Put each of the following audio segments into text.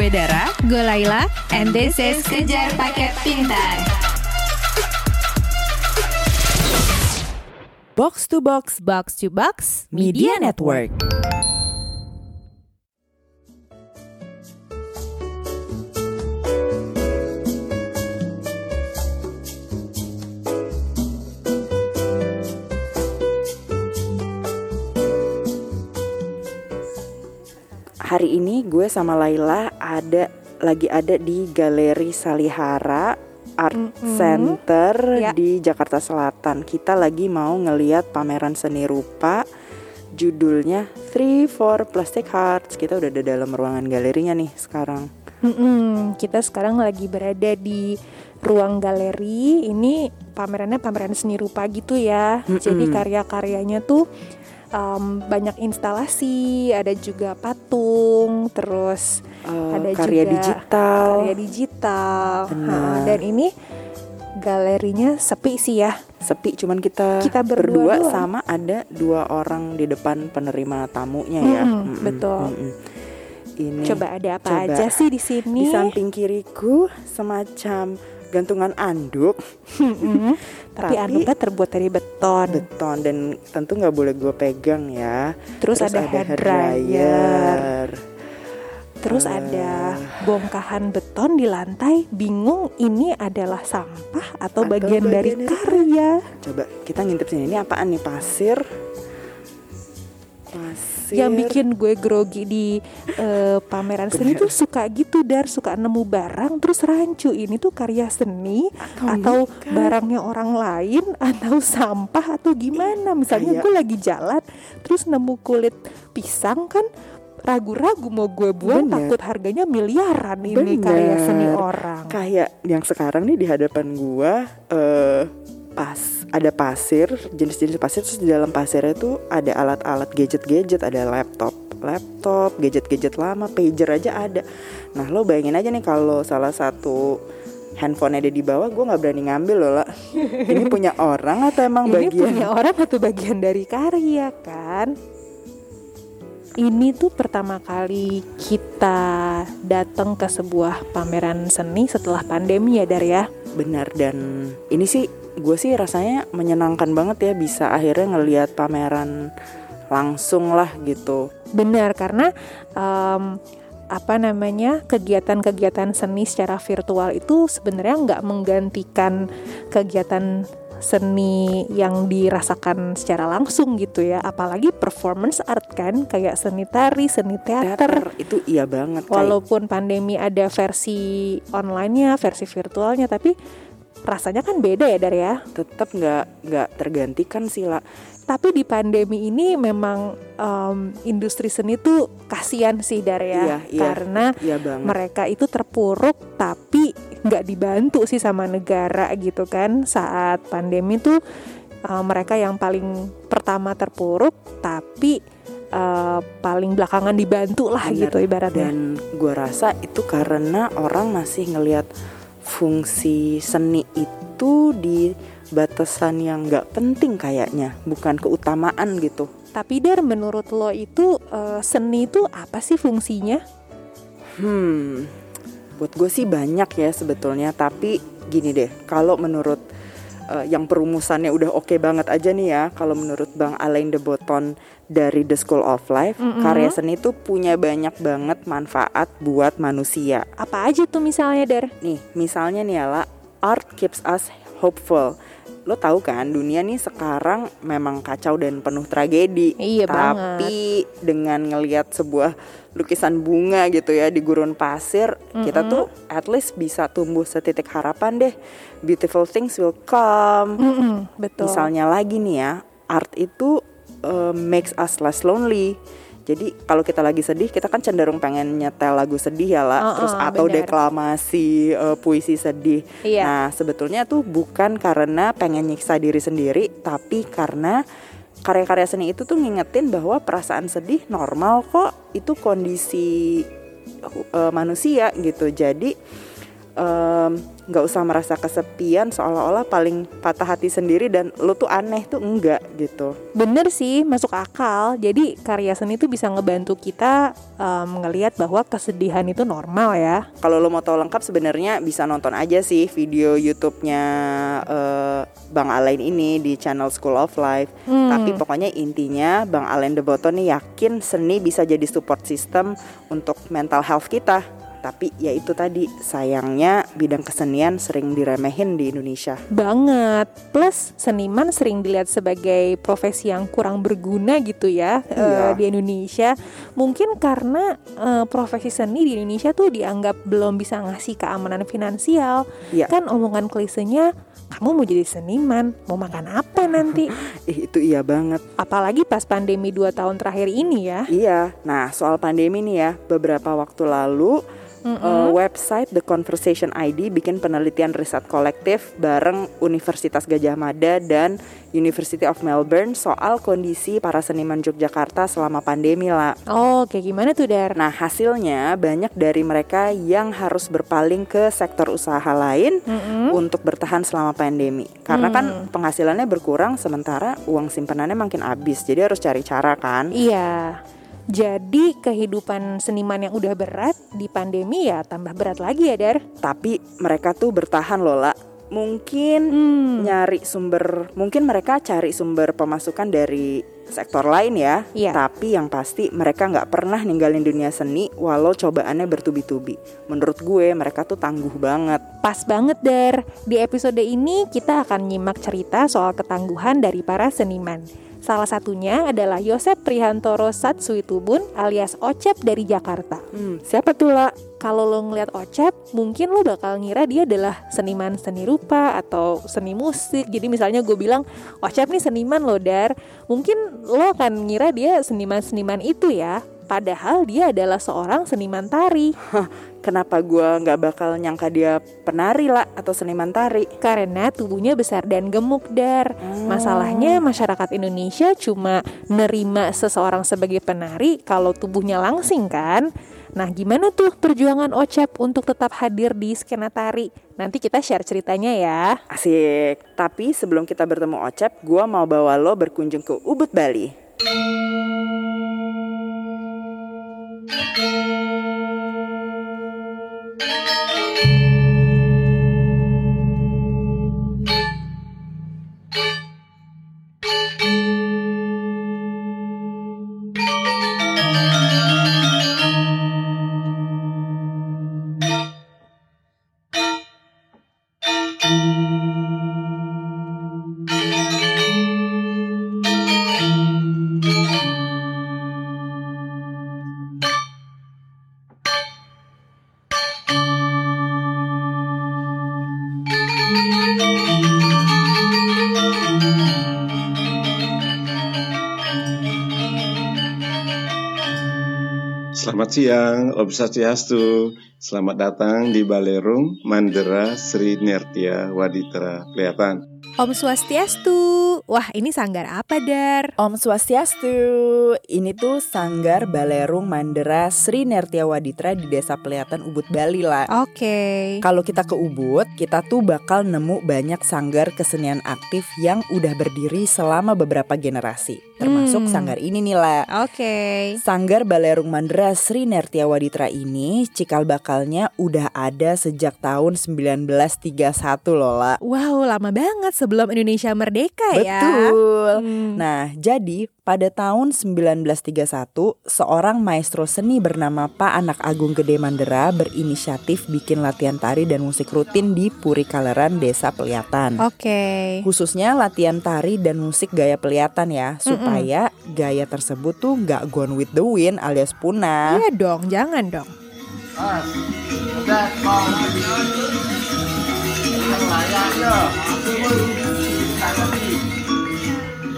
Gue Dara, Gue Laila, and this is Kejar Paket Pintar. Box to Box, Box to Box Media Network. Hari ini gue sama Laila ada lagi ada di Galeri Salihara Art Mm-mm. Center Ya. di Jakarta Selatan. Kita lagi mau ngeliat pameran seni rupa judulnya Three for Plastic Hearts. Kita udah ada dalam ruangan galerinya nih sekarang. Mm-mm, kita sekarang lagi berada di ruang galeri. Ini pamerannya pameran seni rupa gitu ya. Mm-mm. Jadi karya-karyanya tuh um, banyak instalasi, ada juga patung, terus Eh, Ada karya juga digital. karya digital. Benar. Ha, dan ini galerinya sepi sih ya. Sepi cuman kita, Kita berdua doang. sama ada dua orang di depan penerima tamunya ya. Mm-mm, betul. mm-mm. Ini Coba ada apa Coba. aja sih di di sini? samping kiriku semacam gantungan anduk. Tapi- Tapi anduknya terbuat dari beton. beton dan tentu nggak boleh gue pegang ya. Terus, ada, hair dryer. Terus Eh. ada bongkahan beton di lantai. Bingung ini adalah sampah atau, Atau bagian, dari bagian dari karya. Coba kita ngintip sini. Ini apaan nih pasir? Pasir. Yang bikin gue grogi di eh, pameran seni Bener. tuh suka gitu dar suka nemu barang terus rancu ini tuh karya seni atau bukan. barangnya orang lain atau sampah atau gimana misalnya Kayak- gue lagi jalan terus nemu kulit pisang kan ragu-ragu mau gue buang Bener. takut harganya miliaran ini karya seni Bener. orang kayak yang sekarang nih di hadapan gua eh pas ada pasir jenis-jenis pasir terus di dalam pasirnya tuh ada alat-alat gadget-gadget ada laptop laptop gadget-gadget lama pager aja ada. Nah lo bayangin aja nih kalau salah satu handphone ada di bawah gua nggak berani ngambil loh lah ini punya orang atau emang ini bagian? punya orang atau bagian dari karya kan? Ini tuh pertama kali kita datang ke sebuah pameran seni setelah pandemi ya Dar ya? Benar dan ini sih gue sih rasanya menyenangkan banget ya bisa akhirnya ngelihat pameran langsung lah gitu. Benar karena em, apa namanya kegiatan-kegiatan seni secara virtual itu sebenarnya nggak menggantikan kegiatan seni yang dirasakan secara langsung gitu ya. Apalagi performance art kan kayak seni tari seni teater. Teater itu iya banget kayak walaupun pandemi ada versi online-nya, versi virtualnya, tapi rasanya kan beda ya Dar ya. tetap nggak nggak tergantikan sih lah Tapi di pandemi ini memang em, industri seni tuh kasihan sih Dar ya, Iya, iya. karena iya banget mereka itu terpuruk tapi nggak dibantu sih sama negara gitu kan saat pandemi tuh eh, mereka yang paling pertama terpuruk tapi eh, paling belakangan dibantu lah Bener. gitu ibaratnya. dan gue rasa itu karena orang masih ngelihat fungsi seni itu di batasan yang nggak penting kayaknya bukan keutamaan gitu Tapi Dar, menurut lo itu eh, seni itu apa sih fungsinya? Hmm, buat gue sih banyak ya sebetulnya. Tapi gini deh, kalau menurut eh, yang perumusannya udah oke banget aja nih ya. Kalau menurut Bang Alain de Botton dari The School of Life, Mm-mm. karya seni itu punya banyak banget manfaat buat manusia. Apa aja tuh misalnya Dar? Nih, misalnya nih ya art keeps us hopeful. Lo tahu kan, dunia nih sekarang memang kacau dan penuh tragedi. Iya Tapi dengan ngelihat sebuah lukisan bunga gitu ya di gurun pasir, kita Mm-mm. tuh at least bisa tumbuh setitik harapan deh. Beautiful things will come. Mm-mm, betul. Misalnya lagi nih ya, art itu uh, makes us less lonely. Jadi kalau kita lagi sedih, kita kan cenderung pengen nyetel lagu sedih ya lah, Uh-uh, terus atau benar. deklamasi uh, puisi sedih. Iya. Nah sebetulnya tuh bukan karena pengen nyiksa diri sendiri, tapi karena karya-karya seni itu tuh ngingetin bahwa perasaan sedih normal kok, itu kondisi uh, manusia gitu. Jadi em, nggak usah merasa kesepian seolah-olah paling patah hati sendiri dan lu tuh aneh tuh enggak gitu. Bener sih, masuk akal. Jadi karya seni itu bisa ngebantu kita um, ngelihat bahwa kesedihan itu normal ya. Kalau lo mau tahu lengkap sebenarnya bisa nonton aja sih video YouTube-nya eh, Bang Alain ini di channel School of Life. Hmm. Tapi pokoknya intinya Bang Alain Deboto nih yakin seni bisa jadi support system untuk mental health kita. Tapi ya itu tadi sayangnya bidang kesenian sering diremehin di Indonesia. Banget. Plus seniman sering dilihat sebagai profesi yang kurang berguna gitu ya Iya. eh, di Indonesia. Mungkin karena eh, profesi seni di Indonesia tuh dianggap belum bisa ngasih keamanan finansial. Iya. Kan omongan klisenya kamu mau jadi seniman, mau makan apa nanti? Ih, itu iya banget. Apalagi pas pandemi 2 tahun terakhir ini ya. Iya. Nah, soal pandemi nih ya, beberapa waktu lalu eh, website The Conversation ID bikin penelitian riset kolektif bareng Universitas Gajah Mada dan University of Melbourne soal kondisi para seniman Yogyakarta selama pandemi lah. Oh, kayak gimana tuh Dar? Nah, hasilnya banyak dari mereka yang harus berpaling ke sektor usaha lain Mm-mm. untuk bertahan selama pandemi. Karena kan penghasilannya berkurang sementara uang simpenannya makin habis. Jadi harus cari cara kan. Iya. Jadi kehidupan seniman yang udah berat di pandemi ya tambah berat lagi ya Dar. Tapi mereka tuh bertahan loh, La. Mungkin Hmm. nyari sumber, mungkin mereka cari sumber pemasukan dari sektor lain ya. Iya. Tapi yang pasti mereka nggak pernah ninggalin dunia seni walau cobaannya bertubi-tubi. Menurut gue mereka tuh tangguh banget. Pas banget Dar. Di episode ini kita akan nyimak cerita soal ketangguhan dari para seniman. Salah satunya adalah Yosep Prihantoro Satsuitubun alias Ocep dari Jakarta. Hmm, siapa tuh lah? Kalau lo ngeliat Ocep, mungkin lo bakal ngira dia adalah seniman seni rupa atau seni musik. Jadi misalnya gue bilang, Ocep nih seniman lo Dar. Mungkin lo akan ngira dia seniman-seniman itu ya. Padahal dia adalah seorang seniman tari. Kenapa gue nggak bakal nyangka dia penari lah atau seniman tari? Karena tubuhnya besar dan gemuk Dar. Masalahnya masyarakat Indonesia cuma nerima seseorang sebagai penari kalau tubuhnya langsing kan. Nah gimana tuh perjuangan Ocep untuk tetap hadir di skena tari? Nanti kita share ceritanya ya. Asik. Tapi sebelum kita bertemu Ocep, gue mau bawa lo berkunjung ke Ubud, Bali. Thank you. Siang, Om Swastiastu. Selamat datang di Balerung Mandera Sri Nertia Waditra Kelihatan. Om Swastiastu. Wah, ini sanggar apa, Dar? Om Swastiastu. Ini tuh Sanggar Balerung Mandera Sri Nertia Waditra di Desa Pelihatan Ubud Bali lah. Oke. Kalau kita ke Ubud, kita tuh bakal nemu banyak sanggar kesenian aktif yang udah berdiri selama beberapa generasi. Termasuk Hmm. sanggar ini nih lah. Oke. Sanggar Balerung Mandera Sri Nertia Waditra ini cikal bakalnya udah ada sejak tahun 1931 loh lah. Wow, lama banget sebelum Indonesia merdeka ya. Betul. Hmm. Nah, jadi pada tahun 1931, seorang maestro seni bernama Pak Anak Agung Gede Mandera berinisiatif bikin latihan tari dan musik rutin di Puri Kaleran, Desa Pelihatan. Oke. Khususnya latihan tari dan musik gaya pelihatan ya, supaya gaya tersebut tuh nggak gone with the wind alias punah. Iya dong, jangan dong.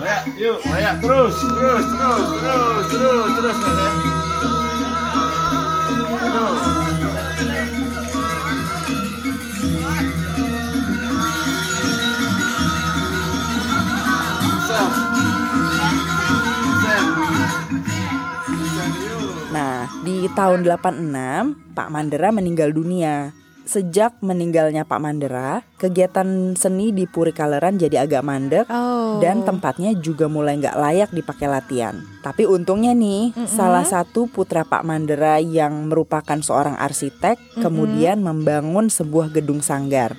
Raya, yuk, Raya, terus, terus, terus, terus, terus, terus. Terus. Yuk. Nah, di tahun 86, Pak Mandera meninggal dunia. Sejak meninggalnya Pak Mandera, kegiatan seni di Puri Kaleran jadi agak mandek Oh. dan tempatnya juga mulai nggak layak dipakai latihan. Tapi untungnya nih, salah satu putra Pak Mandera yang merupakan seorang arsitek kemudian membangun sebuah gedung sanggar.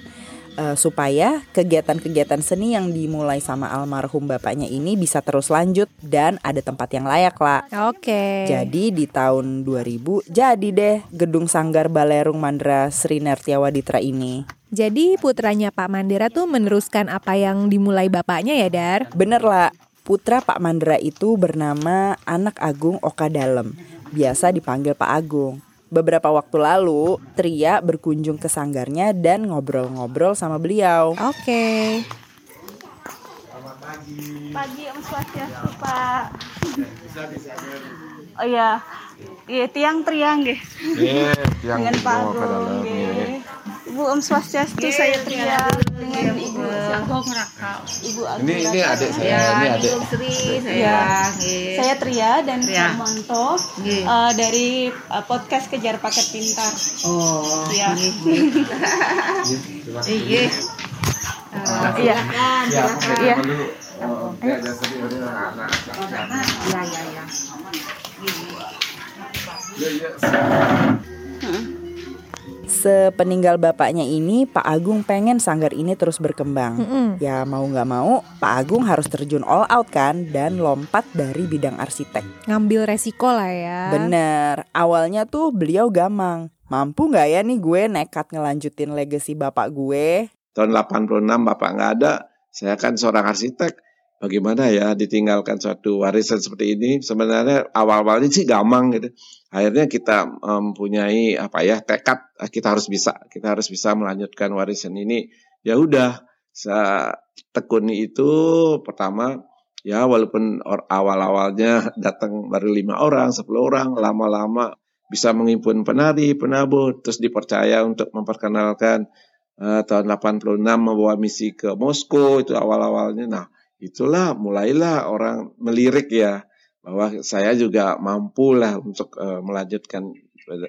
Eh, supaya kegiatan-kegiatan seni yang dimulai sama almarhum bapaknya ini bisa terus lanjut dan ada tempat yang layak lah. Oke. Jadi di tahun 2000 jadi deh gedung sanggar Balerung Mandra Sri Nertiawaditra ini. Jadi putranya Pak Mandera tuh meneruskan apa yang dimulai bapaknya ya, Dar? Bener lah, putra Pak Mandra itu bernama Anak Agung Oka Dalem. Biasa dipanggil Pak Agung. Beberapa waktu lalu, Tria berkunjung ke sanggarnya dan ngobrol-ngobrol sama beliau. Oke. Pagi Om Swastiastu Pak. Oh iya, iya tiang triang nggih. Nggih, tiang Dengan Agung nggih. nggih. Ibu Om Swastiastu saya triang dengan Ibu Ibu Agung. Ini ini adik saya, ini adik. Iya. Saya Tria dan Pak Monto eh, dari eh, podcast Kejar Paket Pintar. Oh. Iya. Iya. Iya. Ya, Iya. dulu. Oh, oke, ada sedih, ada anak. Iya, iya, iya. Iya, iya. Sepeninggal bapaknya ini, Pak Agung pengen sanggar ini terus berkembang. Ya mau nggak mau, Pak Agung harus terjun all out kan dan lompat dari bidang arsitek. Ngambil resiko lah ya. Bener, awalnya tuh beliau gamang. Mampu nggak ya nih gue nekat ngelanjutin legacy bapak gue? Tahun 86 Bapak nggak ada, saya kan seorang arsitek. Bagaimana ya ditinggalkan suatu warisan seperti ini? Sebenarnya awal-awalnya sih gampang gitu. Akhirnya kita mempunyai apa ya tekad eh, kita harus bisa, kita harus bisa melanjutkan warisan ini. Ya udah, tekuni itu pertama ya walaupun awal-awalnya datang baru lima orang, 10 orang, lama-lama bisa menghimpun penari, penabur, terus dipercaya untuk memperkenalkan eh, tahun 86 membawa misi ke Moskow itu awal-awalnya. Nah, itulah mulailah orang melirik ya bahwa saya juga mampu lah untuk eh, melanjutkan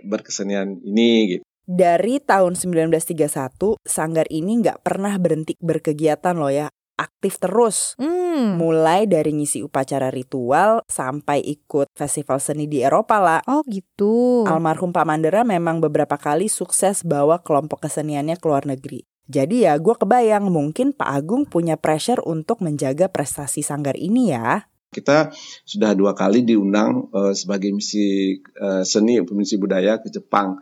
berkesenian ini gitu. Dari tahun 1931, sanggar ini nggak pernah berhenti berkegiatan loh ya. Aktif terus. Hmm. Mulai dari ngisi upacara ritual sampai ikut festival seni di Eropa lah. Oh gitu. Almarhum Pak Mandera memang beberapa kali sukses bawa kelompok keseniannya ke luar negeri. Jadi ya gue kebayang mungkin Pak Agung punya pressure untuk menjaga prestasi sanggar ini ya. Kita sudah dua kali diundang eh, sebagai misi eh, seni misi budaya ke Jepang.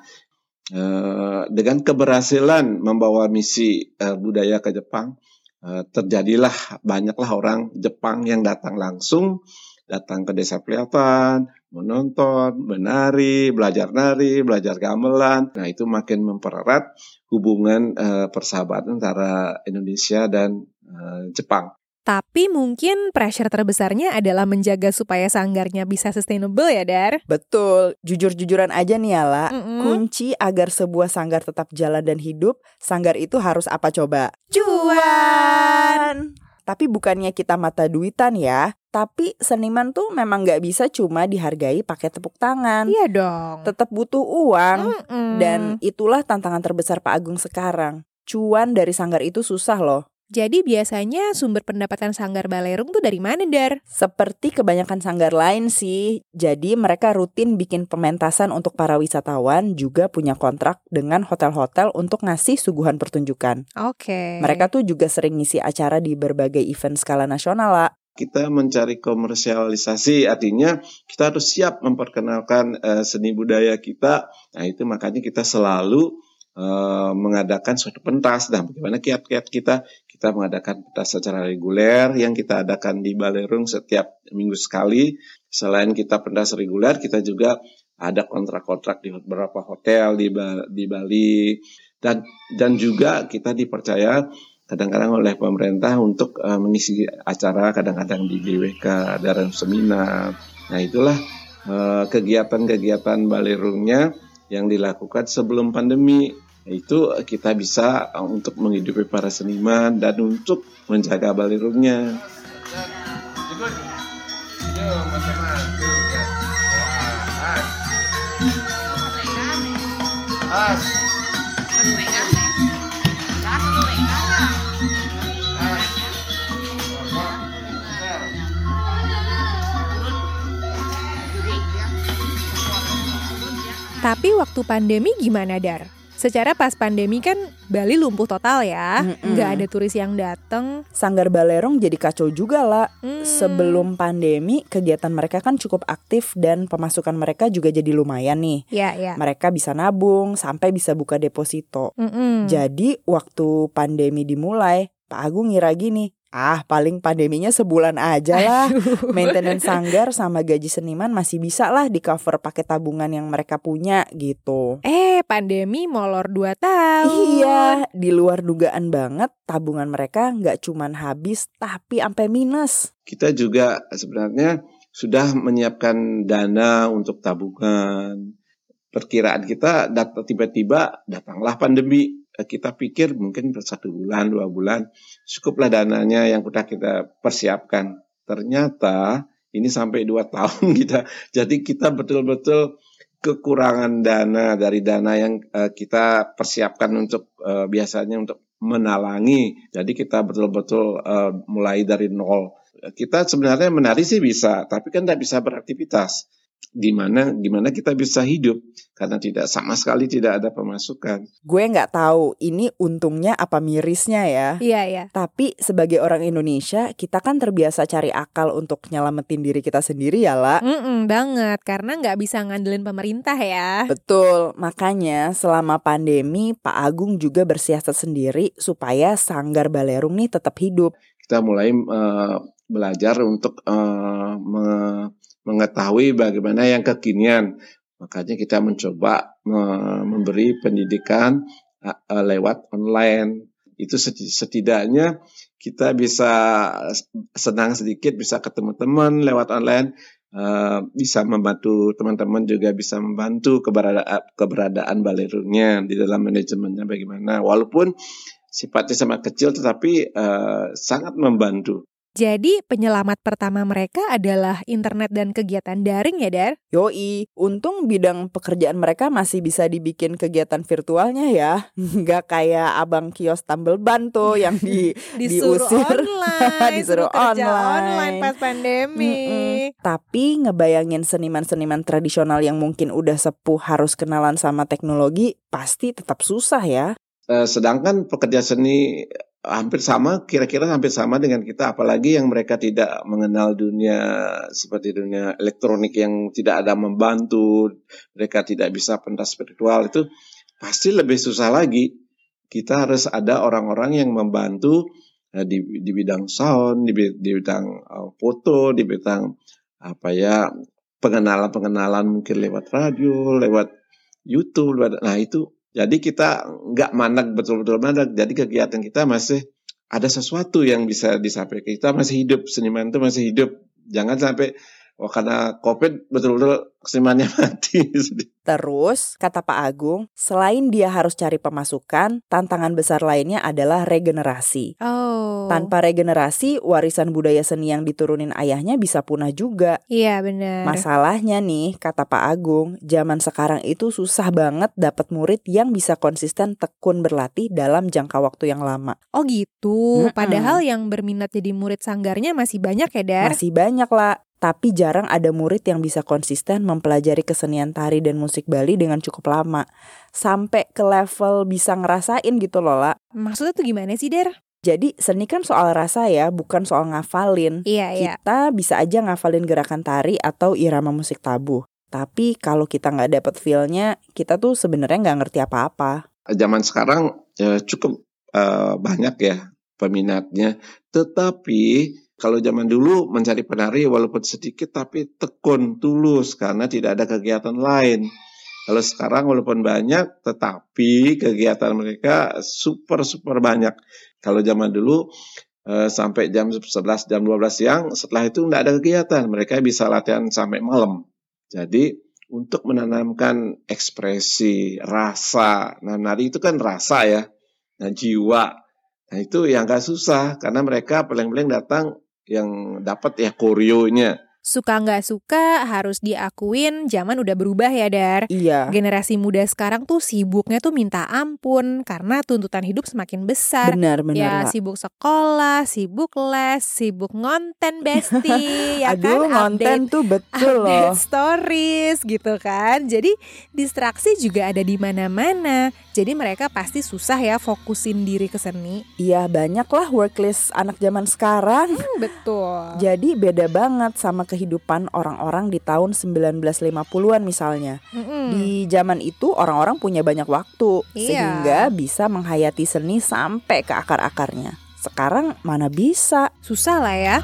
Eh, dengan keberhasilan membawa misi eh, budaya ke Jepang, eh, terjadilah banyaklah orang Jepang yang datang langsung, datang ke desa Priatan, menonton, menari, belajar nari, belajar gamelan. Nah itu makin mempererat hubungan eh, persahabatan antara Indonesia dan eh, Jepang. Tapi mungkin pressure terbesarnya adalah menjaga supaya sanggarnya bisa sustainable ya, Dar? Betul, jujur-jujuran aja nih Ala. Mm-mm. Kunci agar sebuah sanggar tetap jalan dan hidup, sanggar itu harus apa coba? Cuan! Tapi bukannya kita mata duitan ya, tapi seniman tuh memang nggak bisa cuma dihargai pakai tepuk tangan. Iya dong. Tetap butuh uang. Mm-mm. Dan itulah tantangan terbesar Pak Agung sekarang. Cuan dari sanggar itu susah loh. Jadi biasanya sumber pendapatan sanggar Balerung tuh dari mana, Dar? Seperti kebanyakan sanggar lain sih. Jadi mereka rutin bikin pementasan untuk para wisatawan, juga punya kontrak dengan hotel-hotel untuk ngasih suguhan pertunjukan. Oke. Mereka tuh juga sering ngisi acara di berbagai event skala nasional lah. Kita mencari komersialisasi artinya kita harus siap memperkenalkan eh, seni budaya kita. Nah itu makanya kita selalu eh, mengadakan suatu pentas. Nah bagaimana kiat-kiat kita? Kita mengadakan pentas secara reguler yang kita adakan di Balerung setiap minggu sekali. Selain kita pentas reguler kita juga ada kontrak-kontrak di beberapa hotel di di Bali. Dan dan juga kita dipercaya kadang-kadang oleh pemerintah untuk eh, mengisi acara kadang-kadang di GWK dalam seminar. Nah itulah eh, kegiatan-kegiatan balerungnya yang dilakukan sebelum pandemi. Itu kita bisa eh, untuk menghidupi para seniman dan untuk menjaga balerungnya. Yo, Tapi waktu pandemi gimana Dar? Secara pas pandemi kan Bali lumpuh total ya, nggak ada turis yang dateng. Sanggar Balerong jadi kacau juga lah. Hmm. Sebelum pandemi, kegiatan mereka kan cukup aktif dan pemasukan mereka juga jadi lumayan nih. Ya ya. Mereka bisa nabung sampai bisa buka deposito. Mm-mm. Jadi waktu pandemi dimulai, Pak Agung ngira gini, ah paling pandeminya sebulan aja lah. Maintenance sanggar sama gaji seniman masih bisa lah di cover pakai tabungan yang mereka punya gitu. Eh pandemi molor 2 tahun. Iya, di luar dugaan banget tabungan mereka nggak cuman habis tapi sampai minus. kita juga sebenarnya sudah menyiapkan dana untuk tabungan. Perkiraan kita dat- tiba-tiba datanglah pandemi. Eh, Kita pikir mungkin satu bulan, dua bulan cukuplah dananya yang sudah kita persiapkan. Ternyata ini sampai dua tahun kita. Jadi kita betul-betul kekurangan dana dari dana yang eh, kita persiapkan untuk eh, biasanya untuk menalangi. Jadi kita betul-betul eh, mulai dari nol kita sebenarnya menari sih bisa, tapi kan tidak bisa beraktivitas. Gimana gimana kita bisa hidup karena tidak sama sekali tidak ada pemasukan. Gue nggak tahu ini untungnya apa mirisnya ya. Iya ya. Tapi sebagai orang Indonesia, kita kan terbiasa cari akal untuk nyelamatin diri kita sendiri ya, La. Mm-mm, banget karena nggak bisa ngandelin pemerintah ya. Betul, makanya selama pandemi Pak Agung juga bersiasat sendiri supaya Sanggar Balerung nih tetap hidup. Kita mulai eh, belajar untuk me- mengetahui bagaimana yang kekinian. Makanya kita mencoba me- memberi pendidikan lewat online. Itu seti- setidaknya kita bisa senang sedikit bisa ketemu teman lewat online. eh, bisa membantu teman-teman juga bisa membantu keberadaan keberadaan balerungnya di dalam manajemennya bagaimana walaupun sifatnya sangat kecil tetapi eh, sangat membantu. Jadi penyelamat pertama mereka adalah internet dan kegiatan daring ya Dar? Yoi, untung bidang pekerjaan mereka masih bisa dibikin kegiatan virtualnya ya. Nggak kayak abang kios tambel ban tuh yang di Disuruh diusir. online, Disuruh kerja online. online pas pandemi. Mm-mm. Tapi ngebayangin seniman-seniman tradisional yang mungkin udah sepuh harus kenalan sama teknologi pasti tetap susah ya. Eh, sedangkan pekerja seni hampir sama, kira-kira hampir sama dengan kita, apalagi yang mereka tidak mengenal dunia seperti dunia elektronik yang tidak ada membantu, mereka tidak bisa pentas spiritual itu pasti lebih susah lagi. Kita harus ada orang-orang yang membantu eh, di, di bidang sound, di, di bidang eh, foto, di bidang apa ya pengenalan-pengenalan mungkin lewat radio, lewat YouTube, lewat, nah itu jadi kita nggak mandek betul-betul mandek. Jadi kegiatan kita masih ada sesuatu yang bisa disampaikan. Kita masih hidup, seniman itu masih hidup. Jangan sampai oh karena COVID betul-betul senimannya mati. Terus, kata Pak Agung, selain dia harus cari pemasukan, tantangan besar lainnya adalah regenerasi. Oh. Tanpa regenerasi, warisan budaya seni yang diturunin ayahnya bisa punah juga. Iya benar. Masalahnya nih, kata Pak Agung, zaman sekarang itu susah banget dapat murid yang bisa konsisten tekun berlatih dalam jangka waktu yang lama. Oh gitu. Mm-mm. Padahal yang berminat jadi murid sanggarnya masih banyak ya Dar? Masih banyak lah, tapi jarang ada murid yang bisa konsisten mempelajari kesenian tari dan musik Bali dengan cukup lama. Sampai ke level bisa ngerasain gitu loh, La. Maksudnya tuh gimana sih Dar? Jadi seni kan soal rasa ya, bukan soal ngafalin. Iya iya. Kita bisa aja ngafalin gerakan tari atau irama musik tabuh. Tapi kalau kita nggak dapet feel-nya, kita tuh sebenarnya nggak ngerti apa-apa. Zaman sekarang ya, cukup eh, banyak ya peminatnya. Tetapi kalau zaman dulu mencari penari walaupun sedikit tapi tekun, tulus karena tidak ada kegiatan lain. Kalau sekarang walaupun banyak tetapi kegiatan mereka super super banyak. Kalau zaman dulu eh, sampai jam 11 jam 12 siang setelah itu tidak ada kegiatan, mereka bisa latihan sampai malam. Jadi untuk menanamkan ekspresi, rasa. Nah, nari itu kan rasa ya, dan jiwa. Nah, itu yang gak susah karena mereka paling-paling datang yang dapat ya koreonya. Suka nggak suka harus diakuin zaman udah berubah ya Dar. Iya. Generasi muda sekarang tuh sibuknya tuh minta ampun karena tuntutan hidup semakin besar. Benar benar. Ya sibuk sekolah, sibuk les, sibuk ngonten bestie, ya Aduh kan? ngonten tuh betul update loh. stories gitu kan. Jadi distraksi juga ada di mana-mana. Jadi mereka pasti susah ya fokusin diri ke seni. Iya banyak lah worklist anak zaman sekarang. Hmm, betul. Jadi beda banget sama kehidupan orang-orang di tahun 1950-an misalnya. Mm-mm. Di zaman itu orang-orang punya banyak waktu Iya. sehingga bisa menghayati seni sampai ke akar-akarnya. Sekarang mana bisa? Susah lah ya.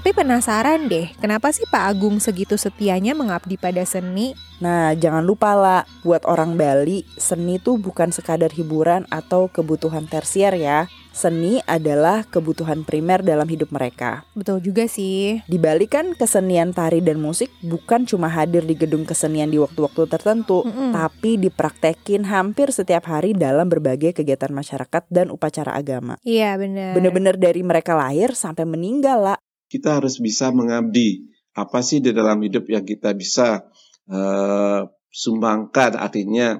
Tapi penasaran deh, kenapa sih Pak Agung segitu setianya mengabdi pada seni? Nah, jangan lupa lah, buat orang Bali, seni tuh bukan sekadar hiburan atau kebutuhan tersier ya. Seni adalah kebutuhan primer dalam hidup mereka. Betul juga sih. Di Bali kan kesenian tari dan musik bukan cuma hadir di gedung kesenian di waktu-waktu tertentu, Mm-mm. tapi dipraktekin hampir setiap hari dalam berbagai kegiatan masyarakat dan upacara agama. Iya benar. Bener-bener dari mereka lahir sampai meninggal lah. Kita harus bisa mengabdi. Apa sih di dalam hidup yang kita bisa eh, sumbangkan, artinya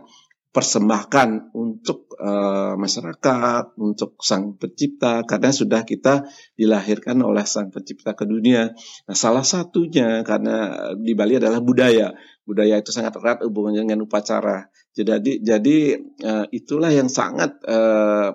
persembahkan untuk eh, masyarakat, untuk sang pencipta, karena sudah kita dilahirkan oleh sang pencipta ke dunia. Nah, salah satunya karena di Bali adalah budaya. Budaya itu sangat erat hubungannya dengan upacara. Jadi, jadi eh, itulah yang sangat eh,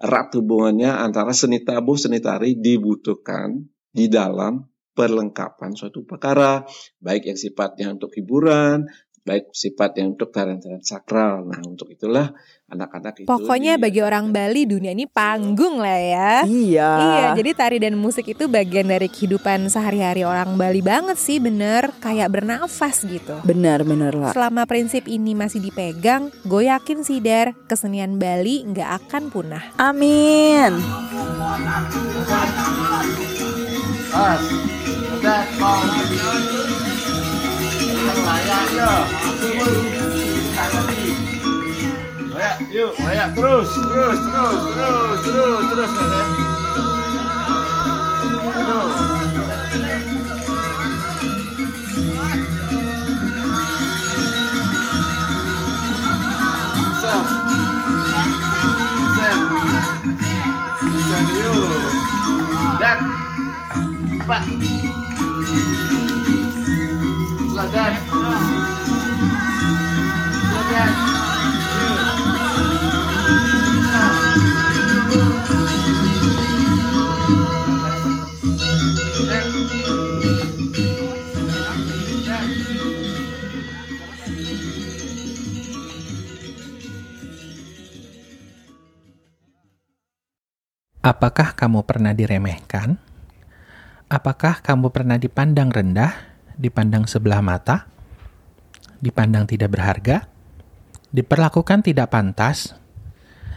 erat hubungannya antara seni tabuh, seni tari dibutuhkan di dalam perlengkapan suatu perkara, baik yang sifatnya untuk hiburan, baik sifatnya untuk tarian-tarian sakral. Nah, untuk itulah anak-anak itu Pokoknya di- bagi orang Bali dunia ini panggung lah ya. Iya. Iya, jadi tari dan musik itu bagian dari kehidupan sehari-hari orang Bali banget sih, bener. Kayak bernafas gitu. Benar-benar lah. Selama prinsip ini masih dipegang, gue yakin sih Dar, kesenian Bali nggak akan punah. Amin. Pas. Udah, mau. Layak, yo. Layak, yuk, layak terus, terus, terus, terus, terus, terus, terus. Terus. Pak. Apakah kamu pernah diremehkan? Apakah kamu pernah dipandang rendah, dipandang sebelah mata, dipandang tidak berharga, diperlakukan tidak pantas,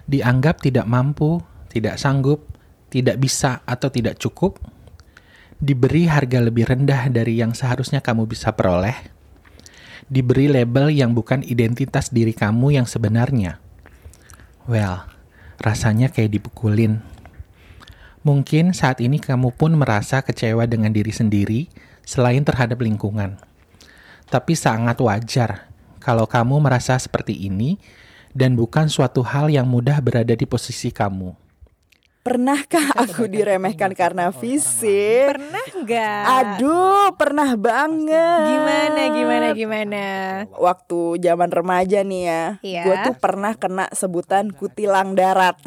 dianggap tidak mampu, tidak sanggup, tidak bisa, atau tidak cukup, diberi harga lebih rendah dari yang seharusnya kamu bisa peroleh, diberi label yang bukan identitas diri kamu yang sebenarnya? Well, rasanya kayak dipukulin. Mungkin saat ini kamu pun merasa kecewa dengan diri sendiri selain terhadap lingkungan. Tapi sangat wajar kalau kamu merasa seperti ini dan bukan suatu hal yang mudah berada di posisi kamu. Pernahkah aku diremehkan karena fisik? Pernah nggak? Aduh, pernah banget. Gimana, gimana, gimana? Waktu zaman remaja nih ya, Iya. gue tuh pernah kena sebutan kutilang darat.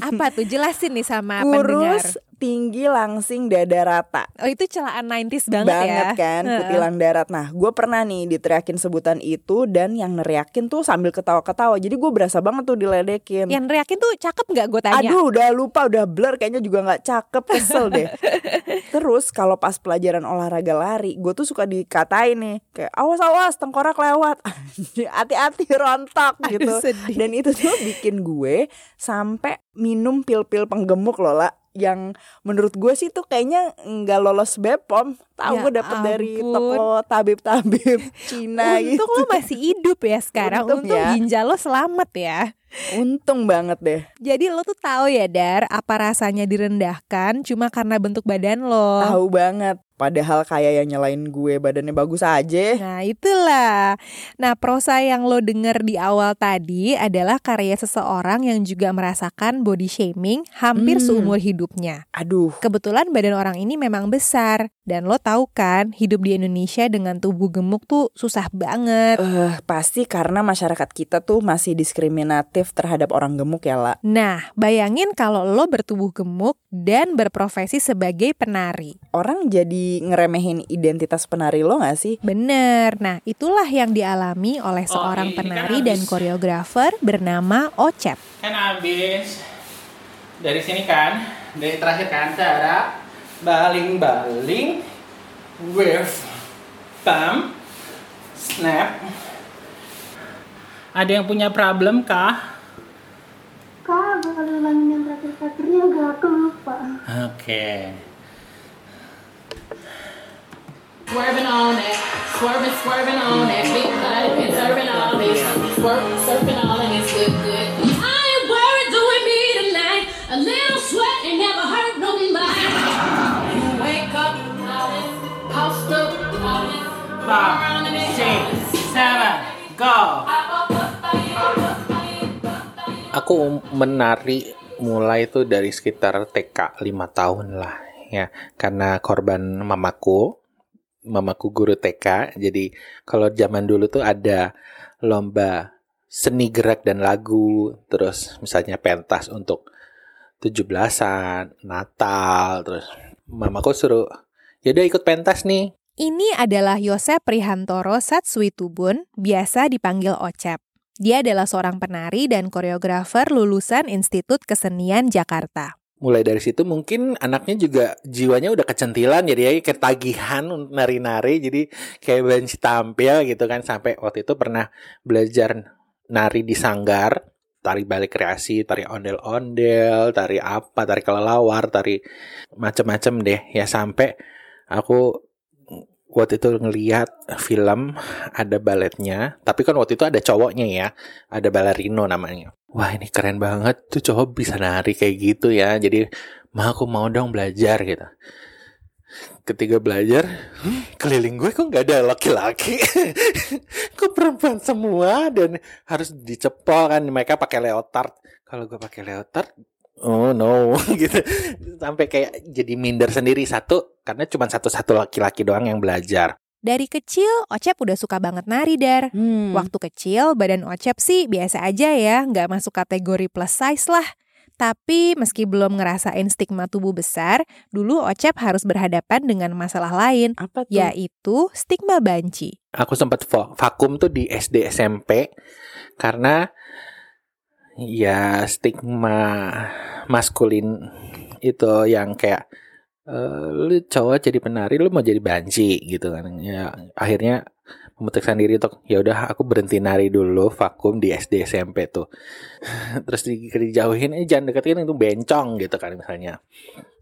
Apa tuh? Jelasin nih sama pendengar. Tinggi, langsing, dada rata. Oh itu celaan 90s banget, banget ya. kan Heeh. kutilang darat. Nah, gue pernah nih diteriakin sebutan itu dan yang neriakin tuh sambil ketawa-ketawa. Jadi gue berasa banget tuh diledekin. Yang neriakin tuh cakep nggak gue tanya? Aduh, udah lupa, udah blur, kayaknya juga nggak cakep, kesel deh. Terus kalau pas pelajaran olahraga lari, gue tuh suka dikatain nih kayak awas awas tengkorak lewat, hati-hati rontok gitu. sedih. Dan itu tuh bikin gue sampai minum pil-pil penggemuk loh lah yang menurut gue sih tuh kayaknya nggak lolos Bepom. Tahu Ya gue dapet dari ampun. toko tabib-tabib Cina gitu. Untung lo masih hidup ya sekarang. Untung Untung, ya. ginjal lo selamat ya. Untung banget deh. Jadi lo tuh tahu ya Dar, apa rasanya direndahkan cuma karena bentuk badan lo. Tahu banget. Padahal kayak yang nyalain gue badannya bagus aja. Nah itulah Nah prosa yang lo denger di awal tadi adalah karya seseorang yang juga merasakan body shaming hampir Hmm. seumur hidupnya Aduh, Kebetulan badan orang ini memang besar Dan lo tahu kan hidup di Indonesia dengan tubuh gemuk tuh susah banget eh pasti karena masyarakat kita tuh masih diskriminatif terhadap orang gemuk ya, La. Nah bayangin kalau lo bertubuh gemuk dan berprofesi sebagai penari Orang jadi ngeremehin identitas penari lo gak sih? Bener, nah itulah yang dialami oleh seorang ini kan penari dan habis. koreografer bernama Ocep Kan habis dari sini kan, dari terakhir kan cara baling-baling, wave, pump, snap. Ada yang punya problem kah? Kak, boleh ulangin yang terakhir-terakhirnya gak? Aku lupa. Oke. Swerving on it, swerving, swerving on it, big serving all this, swerve, surfing all and it's good, good. I ain't worried doing me tonight. A little sweat ain't never hurt nobody. You wake up, all this, post up, all this, Five, six, seven, go. Aku menari mulai tuh dari sekitar TK 5 tahun lah ya karena korban mamaku mamaku guru TK jadi kalau zaman dulu tuh ada lomba seni gerak dan lagu terus misalnya pentas untuk 17-an Natal terus mamaku suruh yaudah ikut pentas nih Ini adalah Yosep Prihantoro Satswitubun, biasa dipanggil Ocep. Dia adalah seorang penari dan koreografer lulusan Institut Kesenian Jakarta. Mulai dari situ mungkin anaknya juga jiwanya udah kecentilan jadi ya ketagihan nari-nari jadi kayak benci tampil gitu kan. Sampai waktu itu pernah belajar nari di sanggar tari balik kreasi tari ondel-ondel tari apa tari kelelawar tari macem-macem deh. Ya sampai aku waktu itu ngelihat film ada baletnya. Tapi kan waktu itu ada cowoknya ya ada balerino namanya. Wah ini keren banget. Tuh cowok bisa nari kayak gitu ya. Jadi mah aku mau dong belajar gitu. Ketika belajar hmm, keliling gue kok nggak ada laki-laki? Kok perempuan semua? Dan harus dicepol kan mereka pakai leotard. Kalau gue pakai leotard oh no gitu sampai kayak jadi minder sendiri satu karena cuma satu-satu laki-laki doang yang belajar Dari kecil, Ocep udah suka banget nari, Dar. Hmm. Waktu kecil, badan Ocep sih biasa aja ya, nggak masuk kategori plus size lah. Tapi meski belum ngerasain stigma tubuh besar, dulu Ocep harus berhadapan dengan masalah lain, Apa tuh? yaitu stigma banci. aku sempat va- vakum tuh di SD SMP karena ya stigma maskulin itu yang kayak eh, lu cowok jadi penari lu mau jadi banci gitu kan. Ya akhirnya memutuskan diri untuk ya udah aku berhenti nari dulu vakum di SD SMP tuh. Terus di, dijauhin eh jangan deketin itu bencong gitu kan misalnya.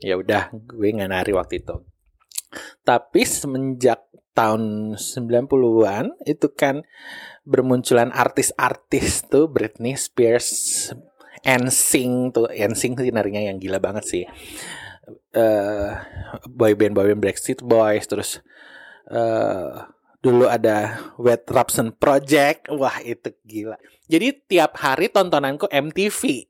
Ya udah gue nggak nari waktu itu. Tapi semenjak tahun 90-an itu kan bermunculan artis-artis tuh Britney Spears, NSYNC tuh NSYNC sih narinya yang gila banget sih. Eh boyband boyband Backstreet Boys terus eh dulu ada Wet Robson Project. Wah, itu gila. Jadi tiap hari tontonanku MTV.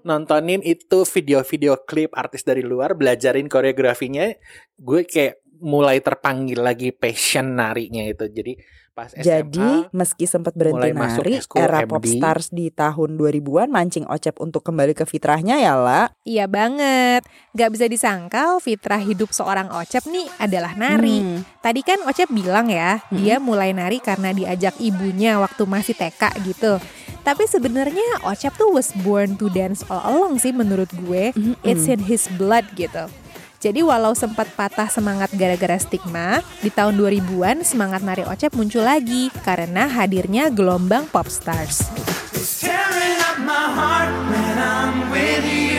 Nontonin itu video-video klip artis dari luar, belajarin koreografinya, gue kayak mulai terpanggil lagi passion narinya itu. Jadi pas SMA Jadi meski sempat berhenti nari, era MD. popstars di tahun 2000-an mancing Ocep untuk kembali ke fitrahnya ya lah. Iya banget, nggak bisa disangkal fitrah hidup seorang Ocep nih adalah nari. Hmm. Tadi kan Ocep bilang ya, dia mulai nari karena diajak ibunya waktu masih TK gitu. Tapi sebenarnya Ocep tuh was born to dance all along sih menurut gue. It's in his blood gitu. Jadi walau sempat patah semangat gara-gara stigma, di tahun 2000-an semangat nari Ocep muncul lagi karena hadirnya gelombang pop stars. tearing up my heart when I'm with you.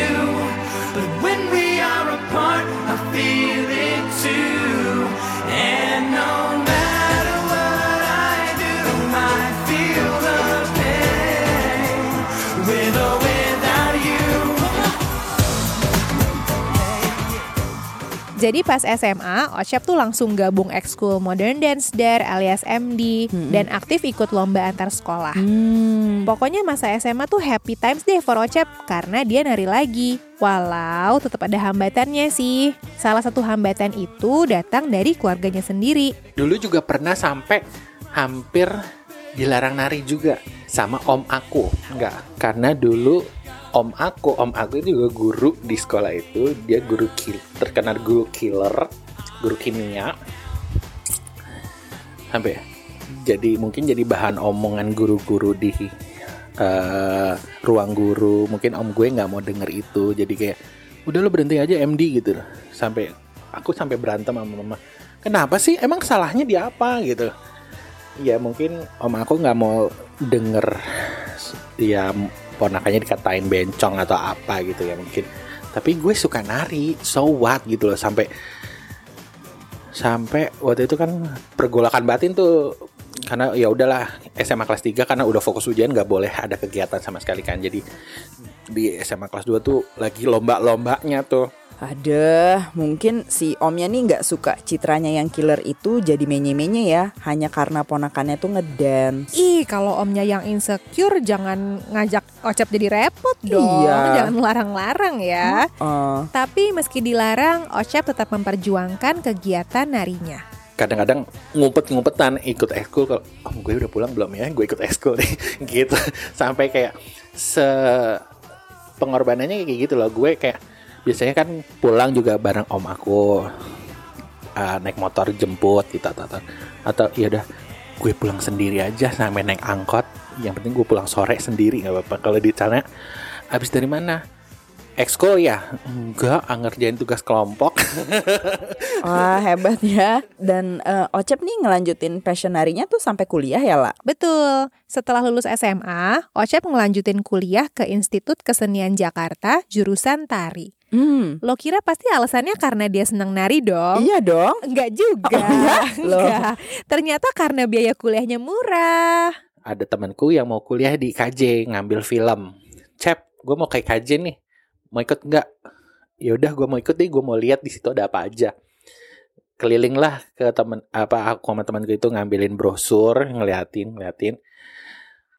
Jadi pas SMA, Ocep tuh langsung gabung ekskul Modern Dance Dar alias MD dan aktif ikut lomba antar sekolah. Pokoknya masa SMA tuh happy times deh for Ocep karena dia nari lagi. Walau tetap ada hambatannya sih. Salah satu hambatan itu datang dari keluarganya sendiri. Dulu juga pernah sampai hampir dilarang nari juga sama om aku. Enggak, karena dulu om aku, om aku itu juga guru di sekolah itu, dia guru kill, terkenal guru killer, guru kimia. Sampai jadi mungkin jadi bahan omongan guru-guru di eh, ruang guru. Mungkin om gue nggak mau denger itu, jadi kayak udah lo berhenti aja MD gitu. Sampai aku sampai berantem sama mama. Kenapa sih? Emang salahnya di apa gitu? Ya mungkin om aku nggak mau denger ya ponakannya dikatain bencong atau apa gitu ya mungkin. Tapi gue suka nari, so what gitu loh sampai sampai waktu itu kan pergolakan batin tuh karena ya udahlah SMA kelas 3 karena udah fokus ujian nggak boleh ada kegiatan sama sekali kan jadi di SMA kelas 2 tuh lagi lomba-lombanya tuh Ada, mungkin si omnya nih nggak suka citranya yang killer itu jadi menye-menye ya, hanya karena ponakannya tuh ngedance. Ih, kalau omnya yang insecure jangan ngajak Ocep jadi repot dong. Iya. Jangan larang-larang ya. Eh, Tapi meski dilarang, Ocep tetap memperjuangkan kegiatan narinya. kadang-kadang ngumpet-ngumpetan ikut ekskul kalau om gue udah pulang belum ya gue ikut ekskul deh gitu sampai kayak se pengorbanannya kayak gitu loh gue kayak biasanya kan pulang juga bareng om aku uh, naik motor jemput gitu atau atau, atau ya udah gue pulang sendiri aja sampai naik angkot yang penting gue pulang sore sendiri nggak apa-apa kalau ditanya habis dari mana ekskul ya enggak ah, ngerjain tugas kelompok wah hebat ya. Dan eh, Ocep nih ngelanjutin passion narinya tuh sampai kuliah ya lah. Betul. Setelah lulus SMA, Ocep ngelanjutin kuliah ke Institut Kesenian Jakarta, jurusan tari. Hmm. Lo kira pasti alasannya karena dia senang nari dong? Iya dong. Enggak juga. Oh, iya? Loh. Enggak. Ternyata karena biaya kuliahnya murah. ada temanku yang mau kuliah di KJ ngambil film. Cep, gue mau kayak KJ nih. Mau ikut nggak? Ya udah, gue mau ikut deh. Gue mau lihat di situ ada apa aja. Keliling lah ke temen apa aku sama temanku itu ngambilin brosur, ngeliatin, ngeliatin.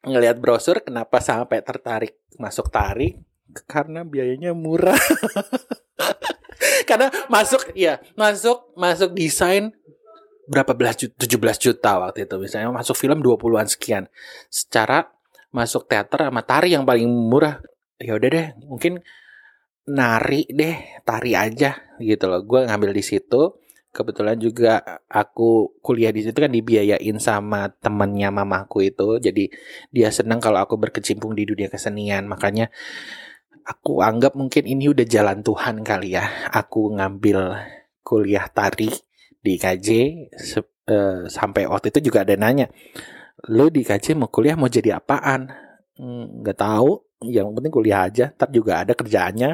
Ngeliat brosur, kenapa sampai tertarik masuk tari? Karena biayanya murah. Karena masuk, ya masuk, masuk desain berapa belas juta, 17 juta waktu itu. Misalnya masuk film 20-an sekian. Secara masuk teater sama tari yang paling murah. Ya udah deh mungkin nari deh tari aja gitu loh. Gue ngambil di situ. Kebetulan juga aku kuliah di situ kan dibiayain sama temennya mamaku itu. Jadi dia senang kalau aku berkecimpung di dunia kesenian. Makanya aku anggap mungkin ini udah jalan Tuhan kali ya. Aku ngambil kuliah tari di KJ se- eh, sampai waktu itu juga ada nanya lo di KJ mau kuliah mau jadi apaan? Hmm, nggak tahu. Yang penting kuliah aja. Ntar juga ada kerjaannya